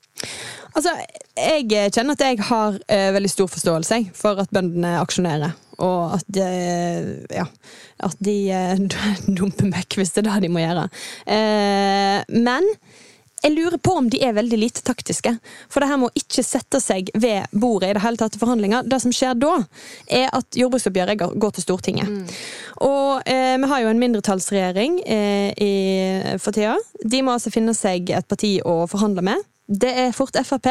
Altså, jeg kjenner at jeg har eh, veldig stor forståelse for at bøndene aksjonerer. Og at de, ja, at de eh, [LAUGHS] dumper møkk hvis det er det de må gjøre. Eh, men jeg lurer på om de er veldig lite taktiske. For det her med å ikke sette seg ved bordet i det hele tatt i forhandlinger. Det som skjer da, er at jordbruksoppgjøret går- til Stortinget. Og eh, vi har jo en mindretallsregjering eh, i, for tida. De må altså finne seg et parti å forhandle med. Det er fort Frp.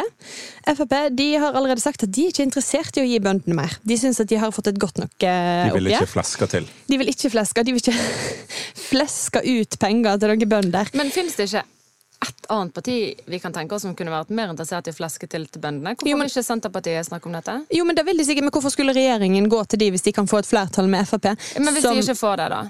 Frp de har allerede sagt at de ikke er interessert i å gi bøndene mer. De syns at de har fått et godt nok oppgjør. De vil ikke flaske til. De vil ikke flaske. De vil ikke [LAUGHS] fleske ut penger til noen bønder. Men fins det ikke ett annet parti vi kan tenke oss som kunne vært mer interessert i å flaske til til bøndene? Hvorfor Jo, men- vil ikke Senterpartiet snakke om dette? Jo, men det vil de sikkert, men Hvorfor skulle regjeringen gå til de hvis de kan få et flertall med Frp? Men hvis Som- de ikke får det, da?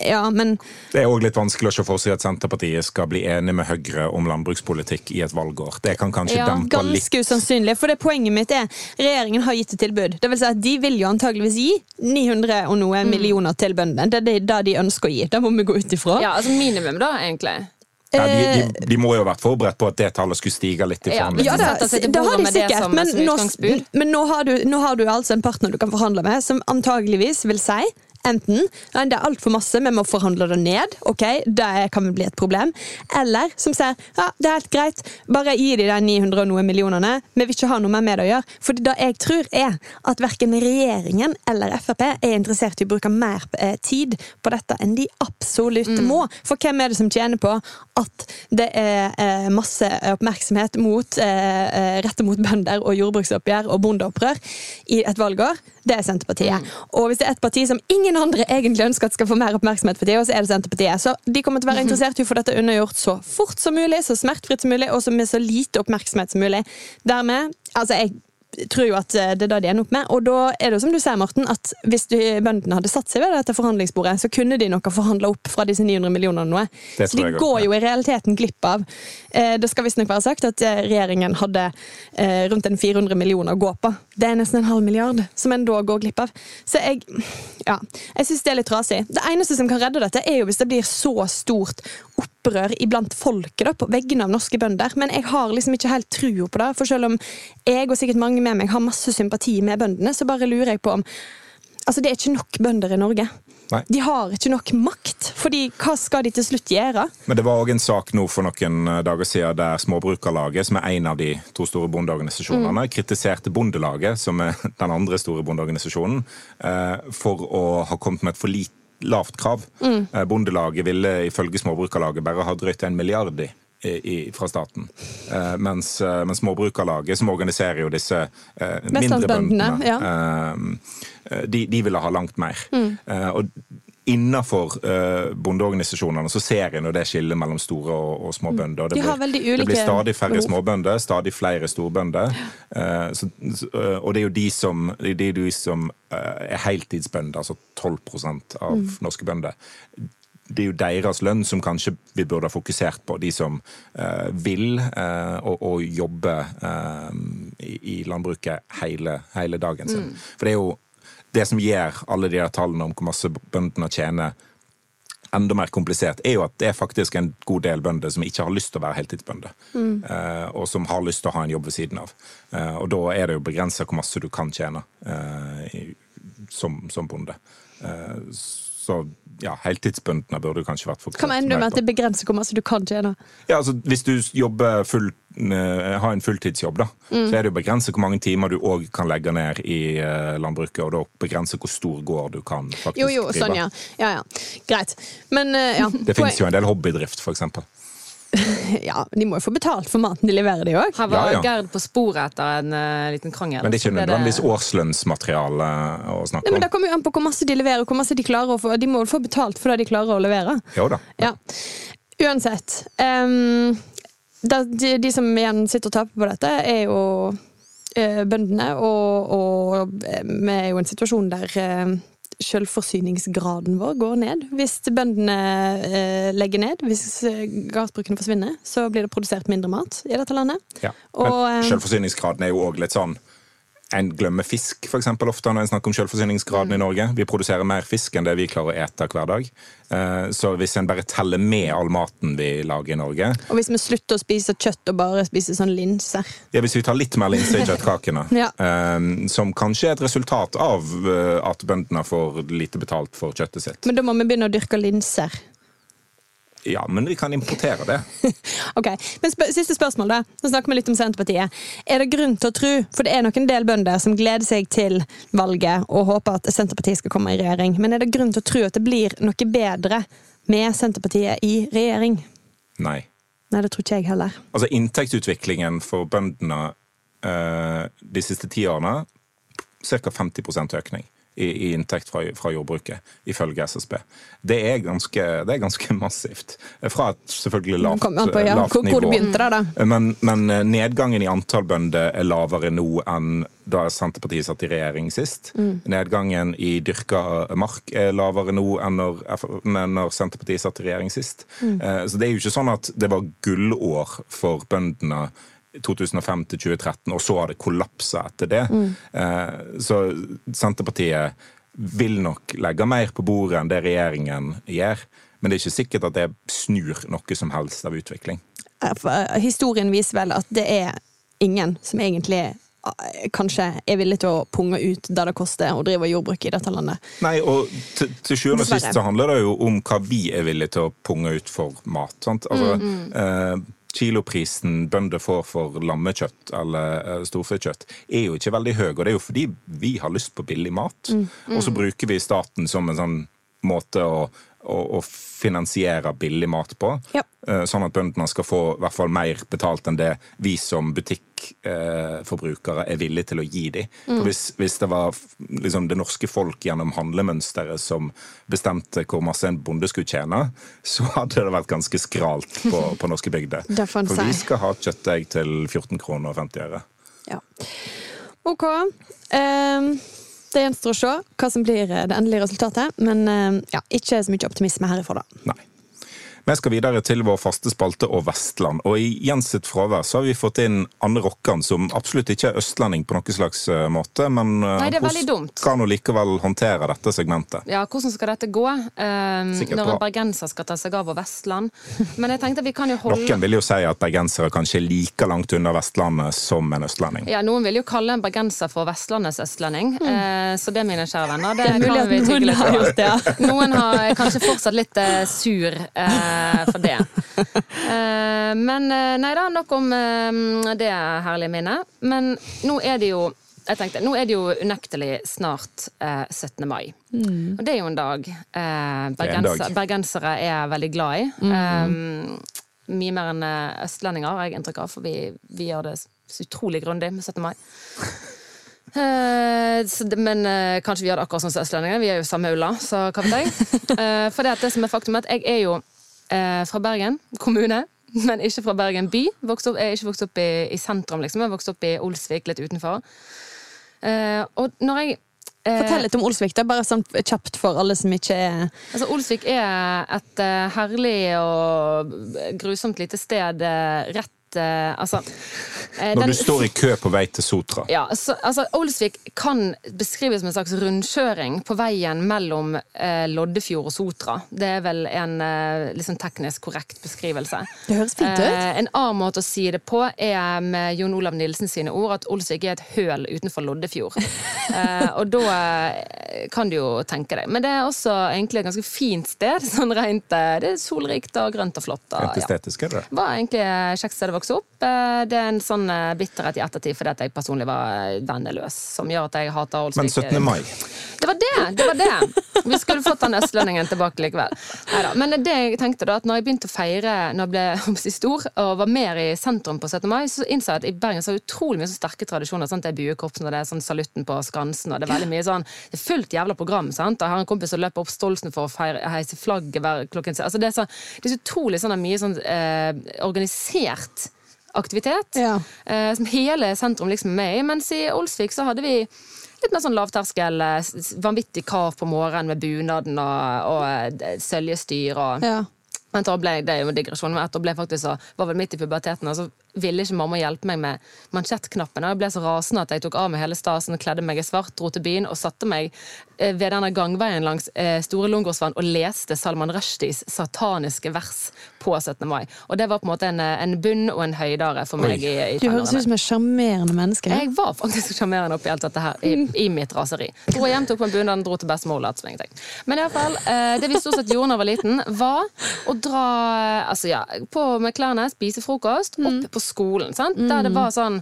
Ja, men Det er òg litt vanskelig å se for seg at Senterpartiet skal bli enig med Høyre om landbrukspolitikk i et valgår. Det kan kanskje Ja, dempe litt Ganske usannsynlig. For det poenget mitt er regjeringen har gitt et tilbud. Det vil si at De vil jo antageligvis gi 900 og noe millioner til bøndene. Det er det det de ønsker å gi. Det må vi gå ut ifra. Ja, altså minimum, da, egentlig. ja, de, Eh, de, de må jo ha vært forberedt på at det tallet skulle stige litt i Ja. Ja, da, til det har de sikkert, men, nå, men nå, har du, nå har du altså en partner du kan forhandle med, som antageligvis vil si Enten nei, det er altfor masse, vi må forhandle det ned. ok, Det kan bli et problem. Eller som sier ja, det er helt greit, bare gi de de 900 og noe millionene. Vi vil ikke ha noe mer med det å gjøre. For det jeg tror er at verken regjeringen eller Frp er interessert i å bruke mer eh, tid på dette enn de absolutt må. For hvem er det som tjener på at det er eh, masse oppmerksomhet mot, eh, eh, rettet mot bønder og jordbruksoppgjør og bondeopprør i et valgår? Det er Senterpartiet. Og hvis det er et parti som ingen andre egentlig ønsker at skal få mer oppmerksomhet for tida, så er det Senterpartiet. Så de kommer til å være interessert i å få dette unnagjort så fort som mulig, så smertefritt som mulig, og så med så lite oppmerksomhet som mulig. Dermed, altså jeg tror jo at eh, det er det de ender opp med. Og da er det jo som du sier, Morten, at hvis du, bøndene hadde satt seg ved dette forhandlingsbordet, så kunne de nok ha forhandla opp fra disse 900 millionene noe. Så de også, går jo i realiteten glipp av. Eh, det skal visstnok være sagt at eh, regjeringen hadde eh, rundt en 400 millioner å gå på. Det er nesten en halv milliard som en da går glipp av. Så jeg ja, jeg syns det er litt trasig. Det eneste som kan redde dette, er jo hvis det blir så stort opprør iblant folket da, på vegne av norske bønder. Men jeg har liksom ikke helt trua på det. For selv om jeg og sikkert mange med meg har masse sympati med bøndene, så bare lurer jeg på om Altså, det er ikke nok bønder i Norge. Nei. De har ikke nok makt. fordi hva skal de til slutt gjøre? Men det var òg en sak nå for noen eh, dager siden der Småbrukarlaget, som er en av de to store bondeorganisasjonene, kritiserte Bondelaget, som er [LAUGHS] den andre store bondeorganisasjonen, eh, for å ha kommet med et for lit, lavt krav. Mm. Bondelaget ville ifølge Småbrukarlaget bare ha drøyt en milliard i. I, fra staten. Eh, mens, eh, mens Småbrukarlaget, som organiserer jo disse eh, mindre bøndene, bøndene, eh, de, de ville ha langt mer. Eh, og Innafor uh, bondeorganisasjonene så ser en det skillet mellom store og, og små bønder. Det De blir- Det blir stadig færre småbønder, stadig flere storbønder. Uh, så, eh, og det er jo de som, de, de som eh, er heltidsbønder, altså 12% av Mm. norske bønder. Det er jo deres lønn som kanskje vi burde ha fokusert på. De som eh, vil eh, og, og jobbe eh, i, i landbruket hele, hele dagen sin. For det er jo det som gjør alle de her tallene om hvor masse bøndene tjener enda mer komplisert, er jo at det er faktisk en god del bønder som ikke har lyst til å være heltidsbønder. Eh, og som har lyst til å ha en jobb ved siden av. Eh, og da er det jo begrensa hvor masse du kan tjene eh, som, som bonde. Eh, så ja, heltidsbøndene burde kanskje vært fokusert Hva mener du med at det begrenser hvor mye du kan tjene? Ja, altså Hvis du full, eh, har en fulltidsjobb, da, Mm. så er det jo begrenset hvor mange timer du òg kan legge ned i eh, landbruket, og da begrense hvor stor gård du kan faktisk drive. Jo, jo, sånn, ja. ja, ja. Greit. Men eh, ja. [LAUGHS] Det finnes jo en del hobbydrift, for eksempel. [LAUGHS] Ja, De må jo få betalt for maten de leverer, de òg. Her var Ja, ja. Gerd på sporet etter en uh, liten krangel. Men det er ikke nødvendigvis det... årslønnsmateriale å snakke Men om. Det kommer jo an på hvor masse de leverer, og hvor masse de klarer å få. De må jo få betalt for det de klarer å levere. Jo da. Ja. Uansett. Um, da, de, de som igjen sitter og taper på dette, er jo uh, bøndene. Og, og eh, vi er jo i en situasjon der eh, selvforsyningsgraden vår går ned. Hvis bøndene eh, legger ned, hvis gardsbrukene forsvinner, så blir det produsert mindre mat i dette landet. Ja. Og, Men eh, selvforsyningsgraden er jo òg litt sånn En glemmer fisk, for eksempel, ofte når en snakker om selvforsyningsgraden i Mm. Norge. Vi produserer mer fisk enn det vi klarer å ete hver dag. Eh, Så hvis en bare teller med all maten vi lager i Norge Og hvis vi slutter å spise kjøtt og bare spiser sånn linser ja, Hvis vi tar litt mer linser i kjøttkakene, [LAUGHS] Ja. eh, som kanskje er et resultat av eh, at bøndene får lite betalt for kjøttet sitt. Men da må vi begynne å dyrke linser. Ja, men vi kan importere det. [LAUGHS] Ok, men sp Siste spørsmål, da. Nå snakker vi litt om Senterpartiet. Er det grunn til å tro, for det er nok en del bønder som gleder seg til valget og håper at Senterpartiet skal komme i regjering, men er det grunn til å tro at det blir noe bedre med Senterpartiet i regjering? Nei. Nei, det tror ikke jeg heller. Altså Inntektsutviklingen for bøndene eh, de siste ti årene ca. 50 økning i, i inntekt fra, fra, jordbruket, ifølge SSB. Det er ganske, det er ganske massivt. Fra et selvfølgelig lavt, på, ja, lavt nivå. Da. Men, men, nedgangen i antall bønder er lavere nå enn da Senterpartiet satt i regjering sist. Mm. Nedgangen i dyrka mark er lavere nå enn når, når Senterpartiet satt i regjering sist. Mm. Så det er jo ikke sånn at det var gullår for bøndene 2005 til 2013, og så har det kollapsa etter det. Mm. Så Senterpartiet vil nok legge mer på bordet enn det regjeringen gjør. Men det er ikke sikkert at det snur noe som helst av utvikling. Historien viser vel at det er ingen som egentlig kanskje er villig til å punge ut der det koster å drive jordbruk i dette landet. Nei, og til, til sjuende og sist så handler det jo om hva vi er villige til å punge ut for mat. sant? Altså, mm, mm. Eh, kiloprisen bønder får for lammekjøtt eller eh, storfekjøtt, er jo ikke veldig høy. Og det er jo fordi vi har lyst på billig mat. Mm. Mm. Og så bruker vi staten som en sånn måte å, å, å finansiere billig mat på. Ja. Eh, sånn at bøndene skal få i hvert fall mer betalt enn det vi som butikkforbrukere er villige til å gi dem. Mm. Hvis, hvis, det var liksom, det norske folk gjennom handlemønsteret som bestemte hvor masse en bonde skulle tjene, så hadde det vært ganske skralt på, på norske bygder. [LAUGHS] For vi skal ha kjøttdeig til 14 kroner og 50 øre. Ja. OK. Um det gjenstår å se hva som blir det endelige resultatet, men ja, ikke så mye optimisme herifra, da. Nei. Vi skal videre til vår faste spalte og Vestland. Og i Jens sitt fravær så har vi fått inn Anne Rokkan, som absolutt ikke er østlending på noen slags eh, måte, men eh, Nei, er dumt. kan hun likevel håndtere dette segmentet. Ja, hvordan skal dette gå? Um, når en bergenser skal ta seg av vår Vestland. Men jeg tenkte vi kan jo holde Noen vil jo si at bergensere kanskje er like langt under Vestlandet som en østlending. Ja, noen vil jo kalle en bergenser for Vestlandets østlending, mm. uh, så det, mine kjære venner, det, det kan vi tygge litt på. Noen har kanskje fortsatt litt uh, sur. Uh, for det. Eh, men eh, nei da, nok om det herlige minnet. Men nå er det jo jeg tenkte, Nå er det jo unektelig snart eh, 17. mai. Mm. Og det er jo en dag eh, bergenser, dag. bergensere er veldig glad i. Mm. Um, mye mer enn østlendinger, har jeg inntrykk av, for vi, vi gjør det så utrolig grundig med 17. mai. Uh, så, men uh, kanskje vi gjør det akkurat sånn som østlendinger. Vi er jo samme ulla, så hva vet jeg. Uh, [LAUGHS] for det, det som er faktum, er at jeg er jo eh, fra Bergen kommune, men ikke fra Bergen by. Vokst opp, jeg er ikke vokst opp i, i sentrum, liksom. Jeg vokst opp i Olsvik, litt utenfor. Eh, og når jeg eh, Fortell litt om Olsvik, da, bare sånn kjapt for alle som ikke er Altså, Olsvik er et uh, herlig og grusomt lite sted uh, rett uh, altså, uh, Når den, du står i kø på vei til Sotra? Ja, så, altså, Olsvik kan beskrives som en slags rundkjøring på veien mellom uh, Loddefjord og Sotra. Det er vel en liksom teknisk korrekt beskrivelse. Det høres fint ut. en annen måte å si det på er med Jon Olav Nilsen sine ord at Olsvik er et høl utenfor Loddefjord. [LAUGHS] og da kan du jo tenke deg. Men det er også egentlig et ganske fint sted. [LAUGHS] sånn rent, Det er solrikt og grønt og flott. Og, ja. estetisk er det. Var egentlig kjekt sted å vokse opp. Eh, det er en sånn eh, bitterhet i ettertid fordi at jeg personlig var eh, venneløs, som gjør at jeg hater Olsvik. Men 17. mai? Det var det! det var det. Vi skulle fått den østlendingen tilbake likevel. Neida. Men det jeg tenkte da, at når jeg begynte å feire når jeg ble [LAUGHS] stor og var mer i sentrum på 17. mai, så innså jeg at i Bergen så er utrolig mye så sterke tradisjoner. Sant? Det er buekorpsen, og det er sånn salutten på Skansen, og det er veldig mye sånn Det er fullt jævla program. sant? Jeg har en kompis som løper opp Stolsen for å feire, heise flagget hver klokken altså, det, er så, det er så utrolig sånn mye sånn eh, organisert aktivitet. Ja. Eh, som hele sentrum liksom er med i. Mens i Olsvik så hadde vi litt mer sånn lavterskel, eh, vanvittig krav på morgenen med bunaden og, og eh, søljestyr og ja. Men da ble, det er jo en digresjon, men etter ble faktisk så, var vel midt i puberteten, og så ville ikke mamma hjelpe meg med mansjettknappen. Jeg ble så rasende at jeg tok av meg hele stasen, kledde meg i svart, dro til byen og satte meg eh, ved denne gangveien langs eh, Store Lungårdsvann og leste Salman Rushdies sataniske vers på 17. mai. Og det var på en måte en, eh, en bunn og en høydare for meg. i, i Du høres ut som et sjarmerende menneske. Jeg var faktisk sjarmerende oppi alt dette her, i, i mitt raseri. Dro hjem, tok på en bunad, dro til bestemor og lot som ingenting. Men iallfall, eh, det vi stort sett gjorde da jeg var liten, var å dra altså ja, på med klærne, spise frokost, opp mm. på på skolen. Sant? Der det var sånn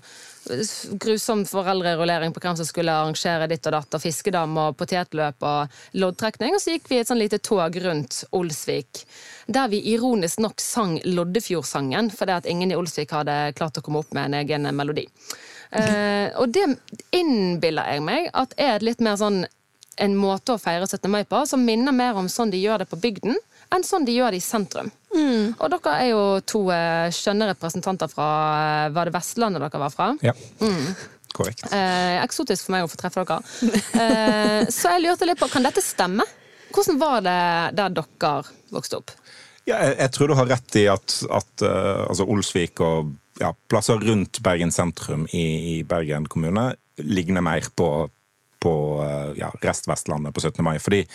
grusom foreldrerullering på hvem som skulle arrangere ditt og datt, og fiskedam og potetløp og loddtrekning. Og så gikk vi et sånn lite tog rundt Olsvik, der vi ironisk nok sang Loddefjordsangen, fordi at ingen i Olsvik hadde klart å komme opp med en egen melodi. Eh, og det innbiller jeg meg at er litt mer sånn en måte å feire 17. mai på, som minner mer om sånn de gjør det på bygden, enn sånn de gjør det i sentrum. Og dere er jo to eh, skjønne representanter fra eh, Var det Vestlandet dere var fra? Ja. Korrekt. Eh, eksotisk for meg å få treffe dere. Eh, [LAUGHS] så jeg lurte litt på, kan dette stemme? Hvordan var det der dere vokste opp? Ja, jeg, jeg tror du har rett i at, at uh, altså Olsvik og ja, plasser rundt Bergen sentrum i, i Bergen kommune ligner mer på, på eh, ja, Rest-Vestlandet på 17. mai. Fordi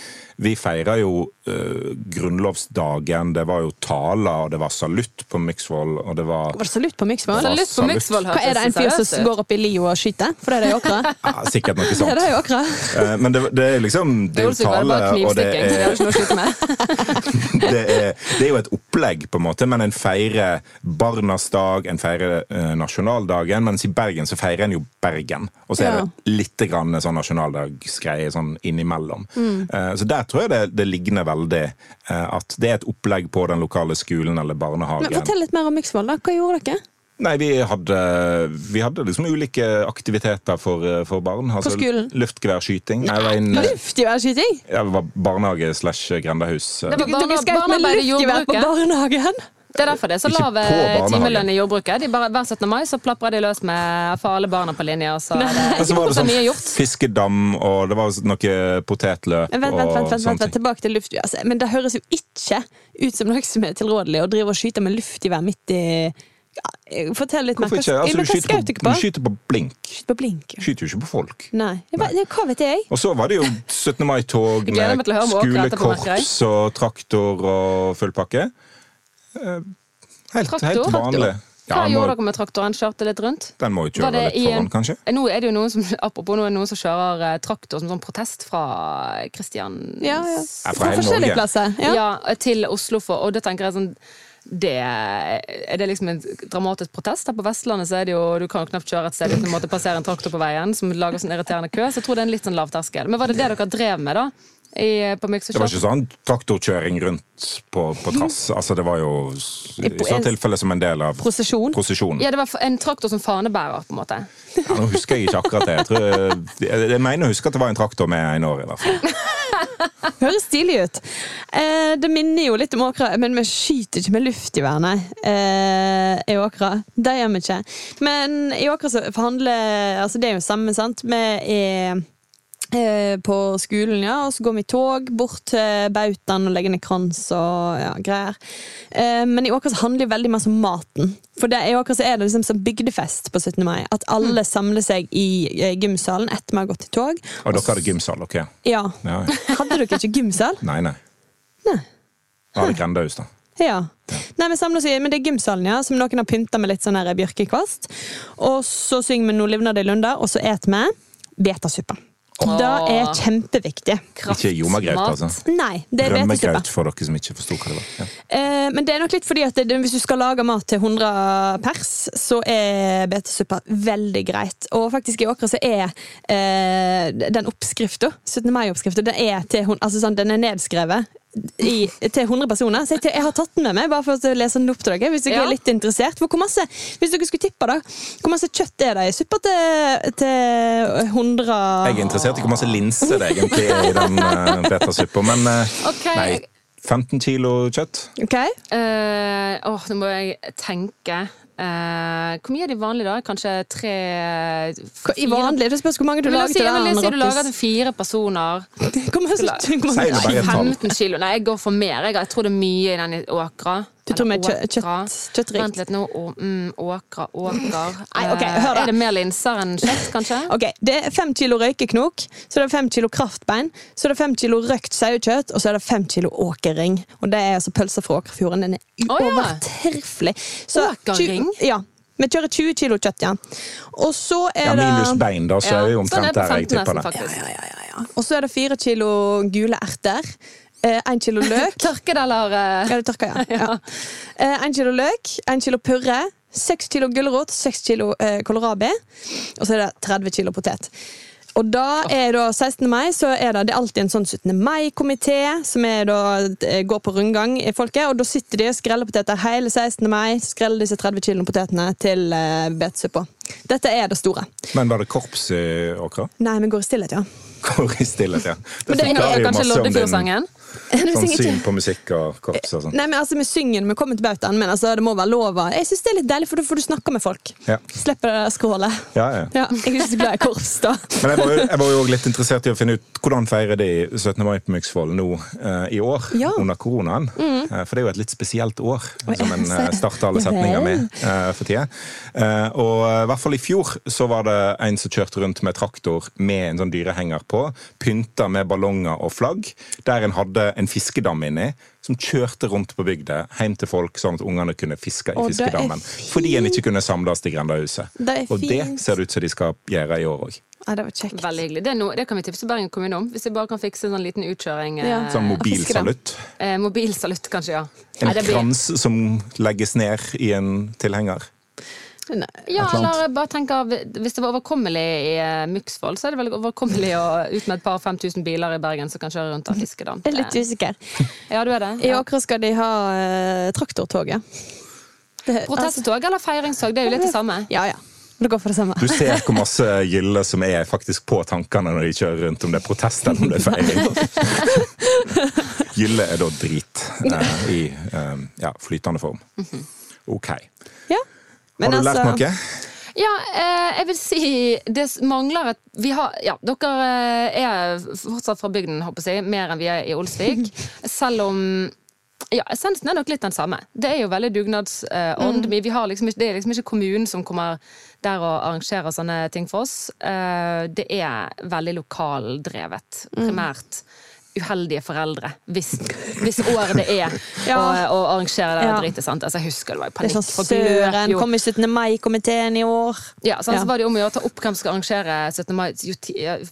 vi feirer jo uh, grunnlovsdagen, det var jo taler, og det var salutt på Myksvoll, og det var Var det salutt på Myksvoll? Salutt på Myksvoll Hva er det en fyr som går opp i Lio og skyter? For det er det i Åkra? [LAUGHS] ja, sikkert noe [LAUGHS] sånt. det er jo. Eh, Men det, det er liksom Det er jo tale, og det er [LAUGHS] det er, det er jo et opplegg, på en måte, men en feirer Barnas dag, en feirer nasjonaldagen, mens i Bergen så feirer en jo Bergen. Og så er det litt grann sånn nasjonaldagsgreie sånn innimellom. Mm. Eh, så der tror jeg det, det ligner veldig eh, at det er et opplegg på den lokale skolen eller barnehagen. Men Fortell litt mer om Myksvold. da. Hva gjorde dere? Nei, vi hadde, vi hadde liksom ulike aktiviteter for, eh, for barn. Altså, skolen? Luftgeværskyting. Luftgeværskyting? ja, det var barnehage slash grendehus. eh. Det var Dere skjøt med luftgevær på barnehagen? Det er derfor det er så lav eh, timelønn i jordbruket. De bare, hver 17. mai så plaprer de løs med for alle barna på linje, og så er det [LAUGHS] så var det sånn mye gjort. fiskedam, og det var noe potetløp Men Vent, vent, vent, og vent, vent, sånne ting. tilbake til luftgevær. Altså, Men det høres jo ikke ut som noe som er tilrådelig å drive og skyte med luftgevær midt i ja, Fortell litt. Hvorfor ikke? Altså, du, skyter på, du skyter på blink. På blink. ja. Skyter jo ikke på folk. Nei. Ja, hva vet jeg? Og så var det jo [LAUGHS] 17. mai-tog med skolekorps og traktor og full pakke. Eh, Helt, Traktor? helt vanlig. Hva Ja, gjorde må, dere med traktoren? Kjørte litt rundt? den må jo kjøre litt foran, kanskje. Nå er det jo noen som, [LAUGHS] apropos, nå er det noen som kjører eh, traktor som sånn protest fra Kristian... Ja, ja. Ja, fra Fra hele forskjellige Norge. plasser. Ja. Ja. til Oslo for Og da tenker jeg sånn det, er det liksom en dramatisk protest? Her på Vestlandet så er det jo Du kan jo knapt kjøre et sted uten å måtte passere en traktor på veien som lager sånn irriterende kø. Så jeg tror det er en litt sånn lav terskel. Men var det det dere drev med, da? I, på Det var ikke sånn traktorkjøring rundt på, på trass. Altså, det var jo i i så tilfelle som en del av Prosesjon. prosesjonen. Ja, det var en traktor som fanebærer, på en måte. Ja, nå husker jeg ikke akkurat det. Jeg, tror, jeg, jeg mener å huske at det var en traktor med en år, i hvert fall. [LAUGHS] Høres stilig ut. Eh, det minner jo litt om Åkra, men vi skyter ikke med luftgevær, nei. Eh, I Åkra. Det gjør vi ikke. Men i Åkra så forhandler Altså, det er jo samme, sant. Vi er eh, på skolen, ja, og så går vi i tog bort til bautaen og legger ned krans og ja, greier. Eh, men i Åkers handler det veldig mye om maten. For det, i Åkers er det liksom som bygdefest på 17. mai. At alle samler seg i eh, gymsalen etter vi har gått i tog. Og dere hadde gymsal, ok? Ja. Ja. [LAUGHS] Hadde dere ikke gymsal? Nei, nei. Nei. Var hadde grendehus, da. Ja. Nei, vi samler oss i, men Det er gymsalen, ja, som noen har pynta med litt sånn bjørkekvast. Og så synger vi 'Nå livner det i lunder', og så et vi betasuppe. Det er kjempeviktig. Ikke jomagraut, altså. Nei, det er. Rømmegraut for dere som ikke forsto hva det var. Ja. Eh, men det er nok litt fordi at det, hvis du skal lage mat til 100 pers, så er betesuppa veldig greit. Og faktisk i Åkra så er eh, den oppskrifta, 17. mai-oppskrifta, den altså sånn, den er nedskrevet. I, til 100 personer. Så jeg, jeg har tatt den med meg bare for å lese den opp til dere. Hvis dere Ja. er litt interessert. For hvor masse, hvis dere skulle tippe, da, hvor masse kjøtt er det i suppa til, til 100 Jeg er interessert i hvor masse linser det egentlig er i den uh, betasuppa, men uh, okay. nei. 15 kilo kjøtt? Ok? Uh, åh, nå må jeg tenke. Eh, hvor mye er det i vanlig, da? Kanskje tre fire? I vanlig, Det spørs hvor mange du lager si, til hver. la oss si du lager til fire personer. Hvor mange- hvor mange- Si det bare et tall. 15 kilo. Nei, jeg går for mer. Jeg, jeg tror det er mye i den åkra. Du tror Eller med kjø- kjøtt- kjøttrikt? Vent litt nå. Mm, åkra, åker. [LAUGHS] Nei, ok, Eh, hør da. Er det mer linser enn kjøtt, kanskje? [LAUGHS] Ok, Det er fem kilo røykeknok, så det er fem kilo kraftbein, så det er fem kilo røkt sauekjøtt, og så er det fem kilo åkerring. Og det er altså pølser fra Åkrafjorden. Den er ja. uovertreffelig. Så Åkerring? Ja. Vi kjører 20 kilo kjøtt, ja. Og så er Ja, det minus bein, da, så er vi sånn omtrent det på der jeg 15 tipper Ja, det. ja, Og så er det fire kilo gule erter. Én kilo [LAUGHS] løk. Tørket eller eh, Ja, det tørker, ja. [LAUGHS] ja. Eh, kilo løk, én kilo purre, 6 kilo gulrot, 6 kilo eh, kålrabi, og så er det 30 kilo potet. Og da er da 16. mai så er det, det er alltid en sånn 17. mai-komité som er da, eh, går på rundgang i folket. Og da sitter de og skreller poteter hele 16. mai. Skreller disse 30 kilo potetene til eh, betesuppa. Dette er det store. Men var det korps i Åkra? Nei, vi går i stillhet, ja. Går i stillhet, ja. Det Men det er Kanskje din Loddefjordsangen? Vi [LAUGHS] sånn syn på musikk og korps og sånn. Nei, men altså, Vi synger vi kommer til bautaen, men altså, det må være lov. Jeg syns det er litt deilig, for da får du snakke med folk. Ja. Slipper det skrålet. Ja, ja. Ja, jeg er ikke så glad i korps, da. [LAUGHS] Men jeg var, jo, også litt interessert i å finne ut hvordan feirer de 17. mai på Myksvoll nå eh, i år. Mm. under koronaen. Eh, for det er jo et litt spesielt år, som en eh, starter alle setninger med eh, for tida. Eh, og eh, i hvert fall i fjor så var det en som kjørte rundt med traktor med en sånn dyrehenger på, pynta med ballonger og flagg, der en hadde en fiskedam inni. Som kjørte rundt på bygda hjem til folk, sånn at ungene kunne fiske i fiskedammen. Fordi en ikke kunne samles i grendehuset. Det Og det ser det ut som de skal gjøre i år òg. Ja, det var kjekt. Veldig hyggelig. Det, er noe, det kan vi tipse Bergen kommune om. Hvis vi bare kan fikse en sånn liten utkjøring. Ja. Eh, Sånn mobilsalutt. eh, mobilsalutt, kanskje, ja. En Nei, det blir- krans som legges ned i en tilhenger. Nei. Ja, eller bare tenk av Hvis det var overkommelig i eh, så er det vel overkommelig å ut med et par 5000 biler i Bergen som kan kjøre rundt og fiske, da. Jeg er litt usikker. Ja, du er det? I Ja. Åkra skal de ha uh, traktortoget. Protesttog altså. eller feiringstog, det er jo litt det samme. Ja, ja. Det går for det samme. Du ser hvor masse gylle som er faktisk på tankene når de kjører rundt, om det er protest eller om det er feiring. Gylle er da drit uh, i uh, ja, flytende form. Ok. Ja. Har du lært noe? Ja, eh, jeg vil si det mangler et vi har, ja, Dere eh, er fortsatt fra bygden, håper jeg, mer enn vi er i Olsvik. [LAUGHS] Selv om ja, Essensen er nok litt den samme. Det er jo veldig dugnadsånd. Vi har liksom det er liksom ikke kommunen som kommer der og arrangerer sånne ting for oss. Eh, Det er veldig lokaldrevet. Primært uheldige foreldre, hvis, hvis året det er [LAUGHS] Ja. å, å arrangere det Ja. dritet. sant? Altså, jeg husker det var jo Det er sånn Søren, jo. kom i 17. mai-komiteen i år. Ja, sant? Ja. så var det om å gjøre å ta opp hvem som skal arrangere 17. mai jo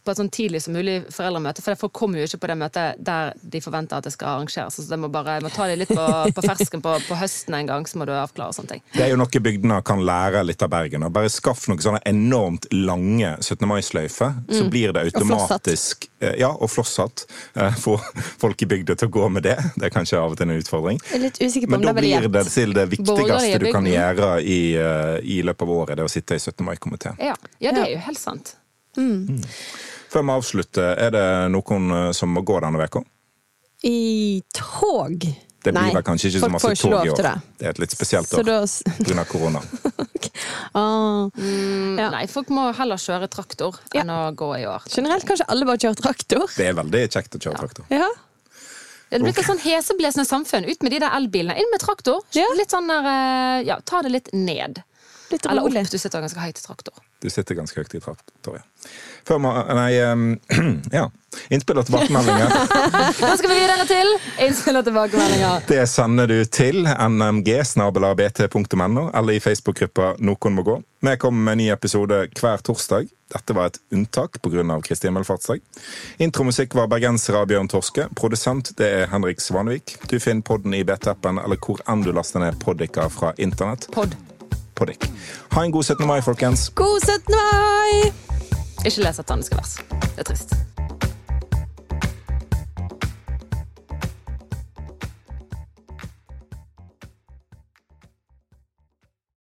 på et sånn tidlig som mulig foreldremøte. For folk kommer jo ikke på det møtet der de forventer at det skal arrangeres. Så det må bare må ta det litt på, på fersken på, på høsten en gang, så må du avklare sånne ting. Det er jo noe bygdene kan lære litt av Bergen. og Bare skaff noen sånne enormt lange 17. mai-sløyfer, så blir det automatisk eh, Ja, og flosshatt. Få folk i bygda til å gå med det. Det er kanskje av og til en utfordring. Litt usikker på Men om da blir det til det viktigste du kan gjøre i, eh, i løpet av året, det å sitte i 17. mai-komiteen. Ja, ja, det er jo helt sant. Før vi avslutter, er det noen eh, som må gå denne uka? I tog? Det blir vel kanskje ikke så folk masse ikke tog i år. det. Det er et litt spesielt år pga. korona. [LAUGHS] ah. Ja. Nei, folk må heller kjøre traktor enn å gå i år. Generelt kanskje alle bare kjører traktor. Det er veldig kjekt å kjøre traktor. Ja. Det er blitt et sånn heseblesende samfunn. Ut med de der elbilene. Inn med traktor. Ja. Litt sånn der, eh, ja, Ta det litt ned. Litt Eller opp. Du sitter ganske høyt i traktor. Du sitter ganske høyt i trapp, Torje. Før man, nei, um, [CLEARS THROAT] ja. Innspill og tilbakemeldinger. [LAUGHS] Hva skal vi videre til innspill og tilbakemeldinger. Det sender du til nmg.bt.no eller i Facebook-gruppa Noen må gå. Vi kommer med en ny episode hver torsdag. Dette var et unntak pga. Kristi himmelfartsdag. Intromusikk var bergensere av Bjørn Torske. Produsent det er Henrik Svanevik. Du finner podden i BT-appen eller hvor enn du laster ned poddiker fra internett. Pod. Poddik. Ha en god 17. mai, folkens. God 17. mai! Ikke les sataniske vers. Det er trist.